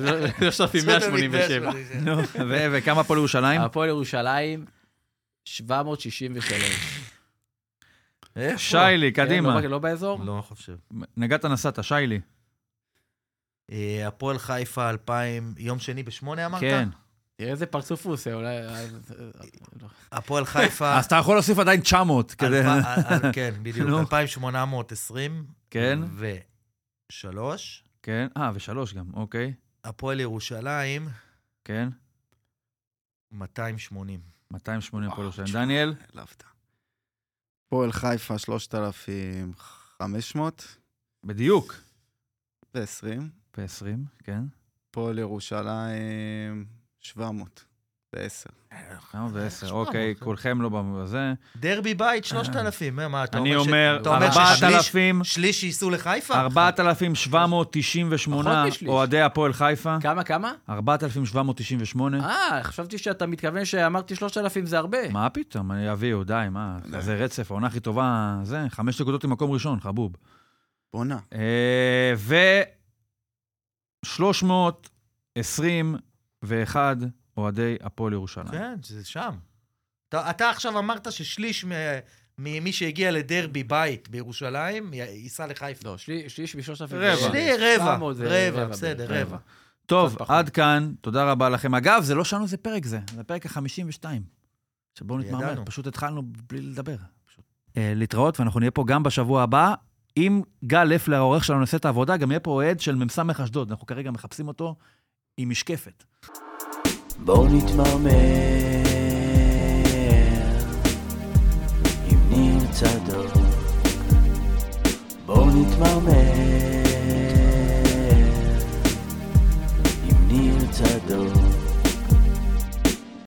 3,187. נו, ו- וכמה הפועל ירושלים? הפועל ירושלים, 763. איפה? שיילי, כן, קדימה. לא- לא באזור? לא חושב. נגעת נסעת, שיילי. אה, הפועל חיפה 2000, יום שני בשמונה אמרת? כן. תראה איזה פרצוף הוא עושה, אולי... הפועל חיפה... אז אתה יכול להוסיף עדיין 900 כדי... אה, אה, כן, בדיוק. נו. 2,820. כן. ושלוש. כן, אה, ושלוש גם, אוקיי. הפועל ירושלים, כן. 280. 280 הפועל ירושלים. דניאל? העלבת. פועל חיפה 3,500 בדיוק. ו-20. ב-20, כן. פועל ירושלים 700. בעשר. בעשר, אוקיי, כן. כולכם לא בזה. דרבי בית, 3,000. אה, מה, אתה אומר ש... אני אומר, 4,000... שליש ייסעו לחיפה? 4,798 אוהדי הפועל חיפה. כמה, כמה? 4,798. אה, חשבתי שאתה מתכוון שאמרתי 3,000 זה הרבה. מה פתאום, אני אביא, די, מה, זה רצף, העונה הכי טובה, זה, חמש נקודות עם מקום ראשון, חבוב. בונה. אה, ו... 320 ואחד אוהדי הפועל ירושלים. כן, זה שם. אתה, אתה עכשיו אמרת ששליש מ, ממי שהגיע לדרבי בית בירושלים ייסע לחיפה. לא, שלי, שליש בשלושת אלפים. רבע. שלי, רבע, רבע, בסדר, רבע. רבע. טוב, עד כאן, תודה רבה לכם. אגב, זה לא שלנו, זה פרק זה, זה הפרק ה-52. עכשיו בואו נתמרמר, פשוט התחלנו בלי לדבר. Uh, להתראות, ואנחנו נהיה פה גם בשבוע הבא. אם גל לפלר, העורך שלנו, נעשה את העבודה, גם יהיה פה אוהד של מ"ס אשדוד. אנחנו כרגע מחפשים אותו. עם משקפת. בואו נתמרמר עם ניר צדוק. בואו נתמרמר עם ניר צדוק.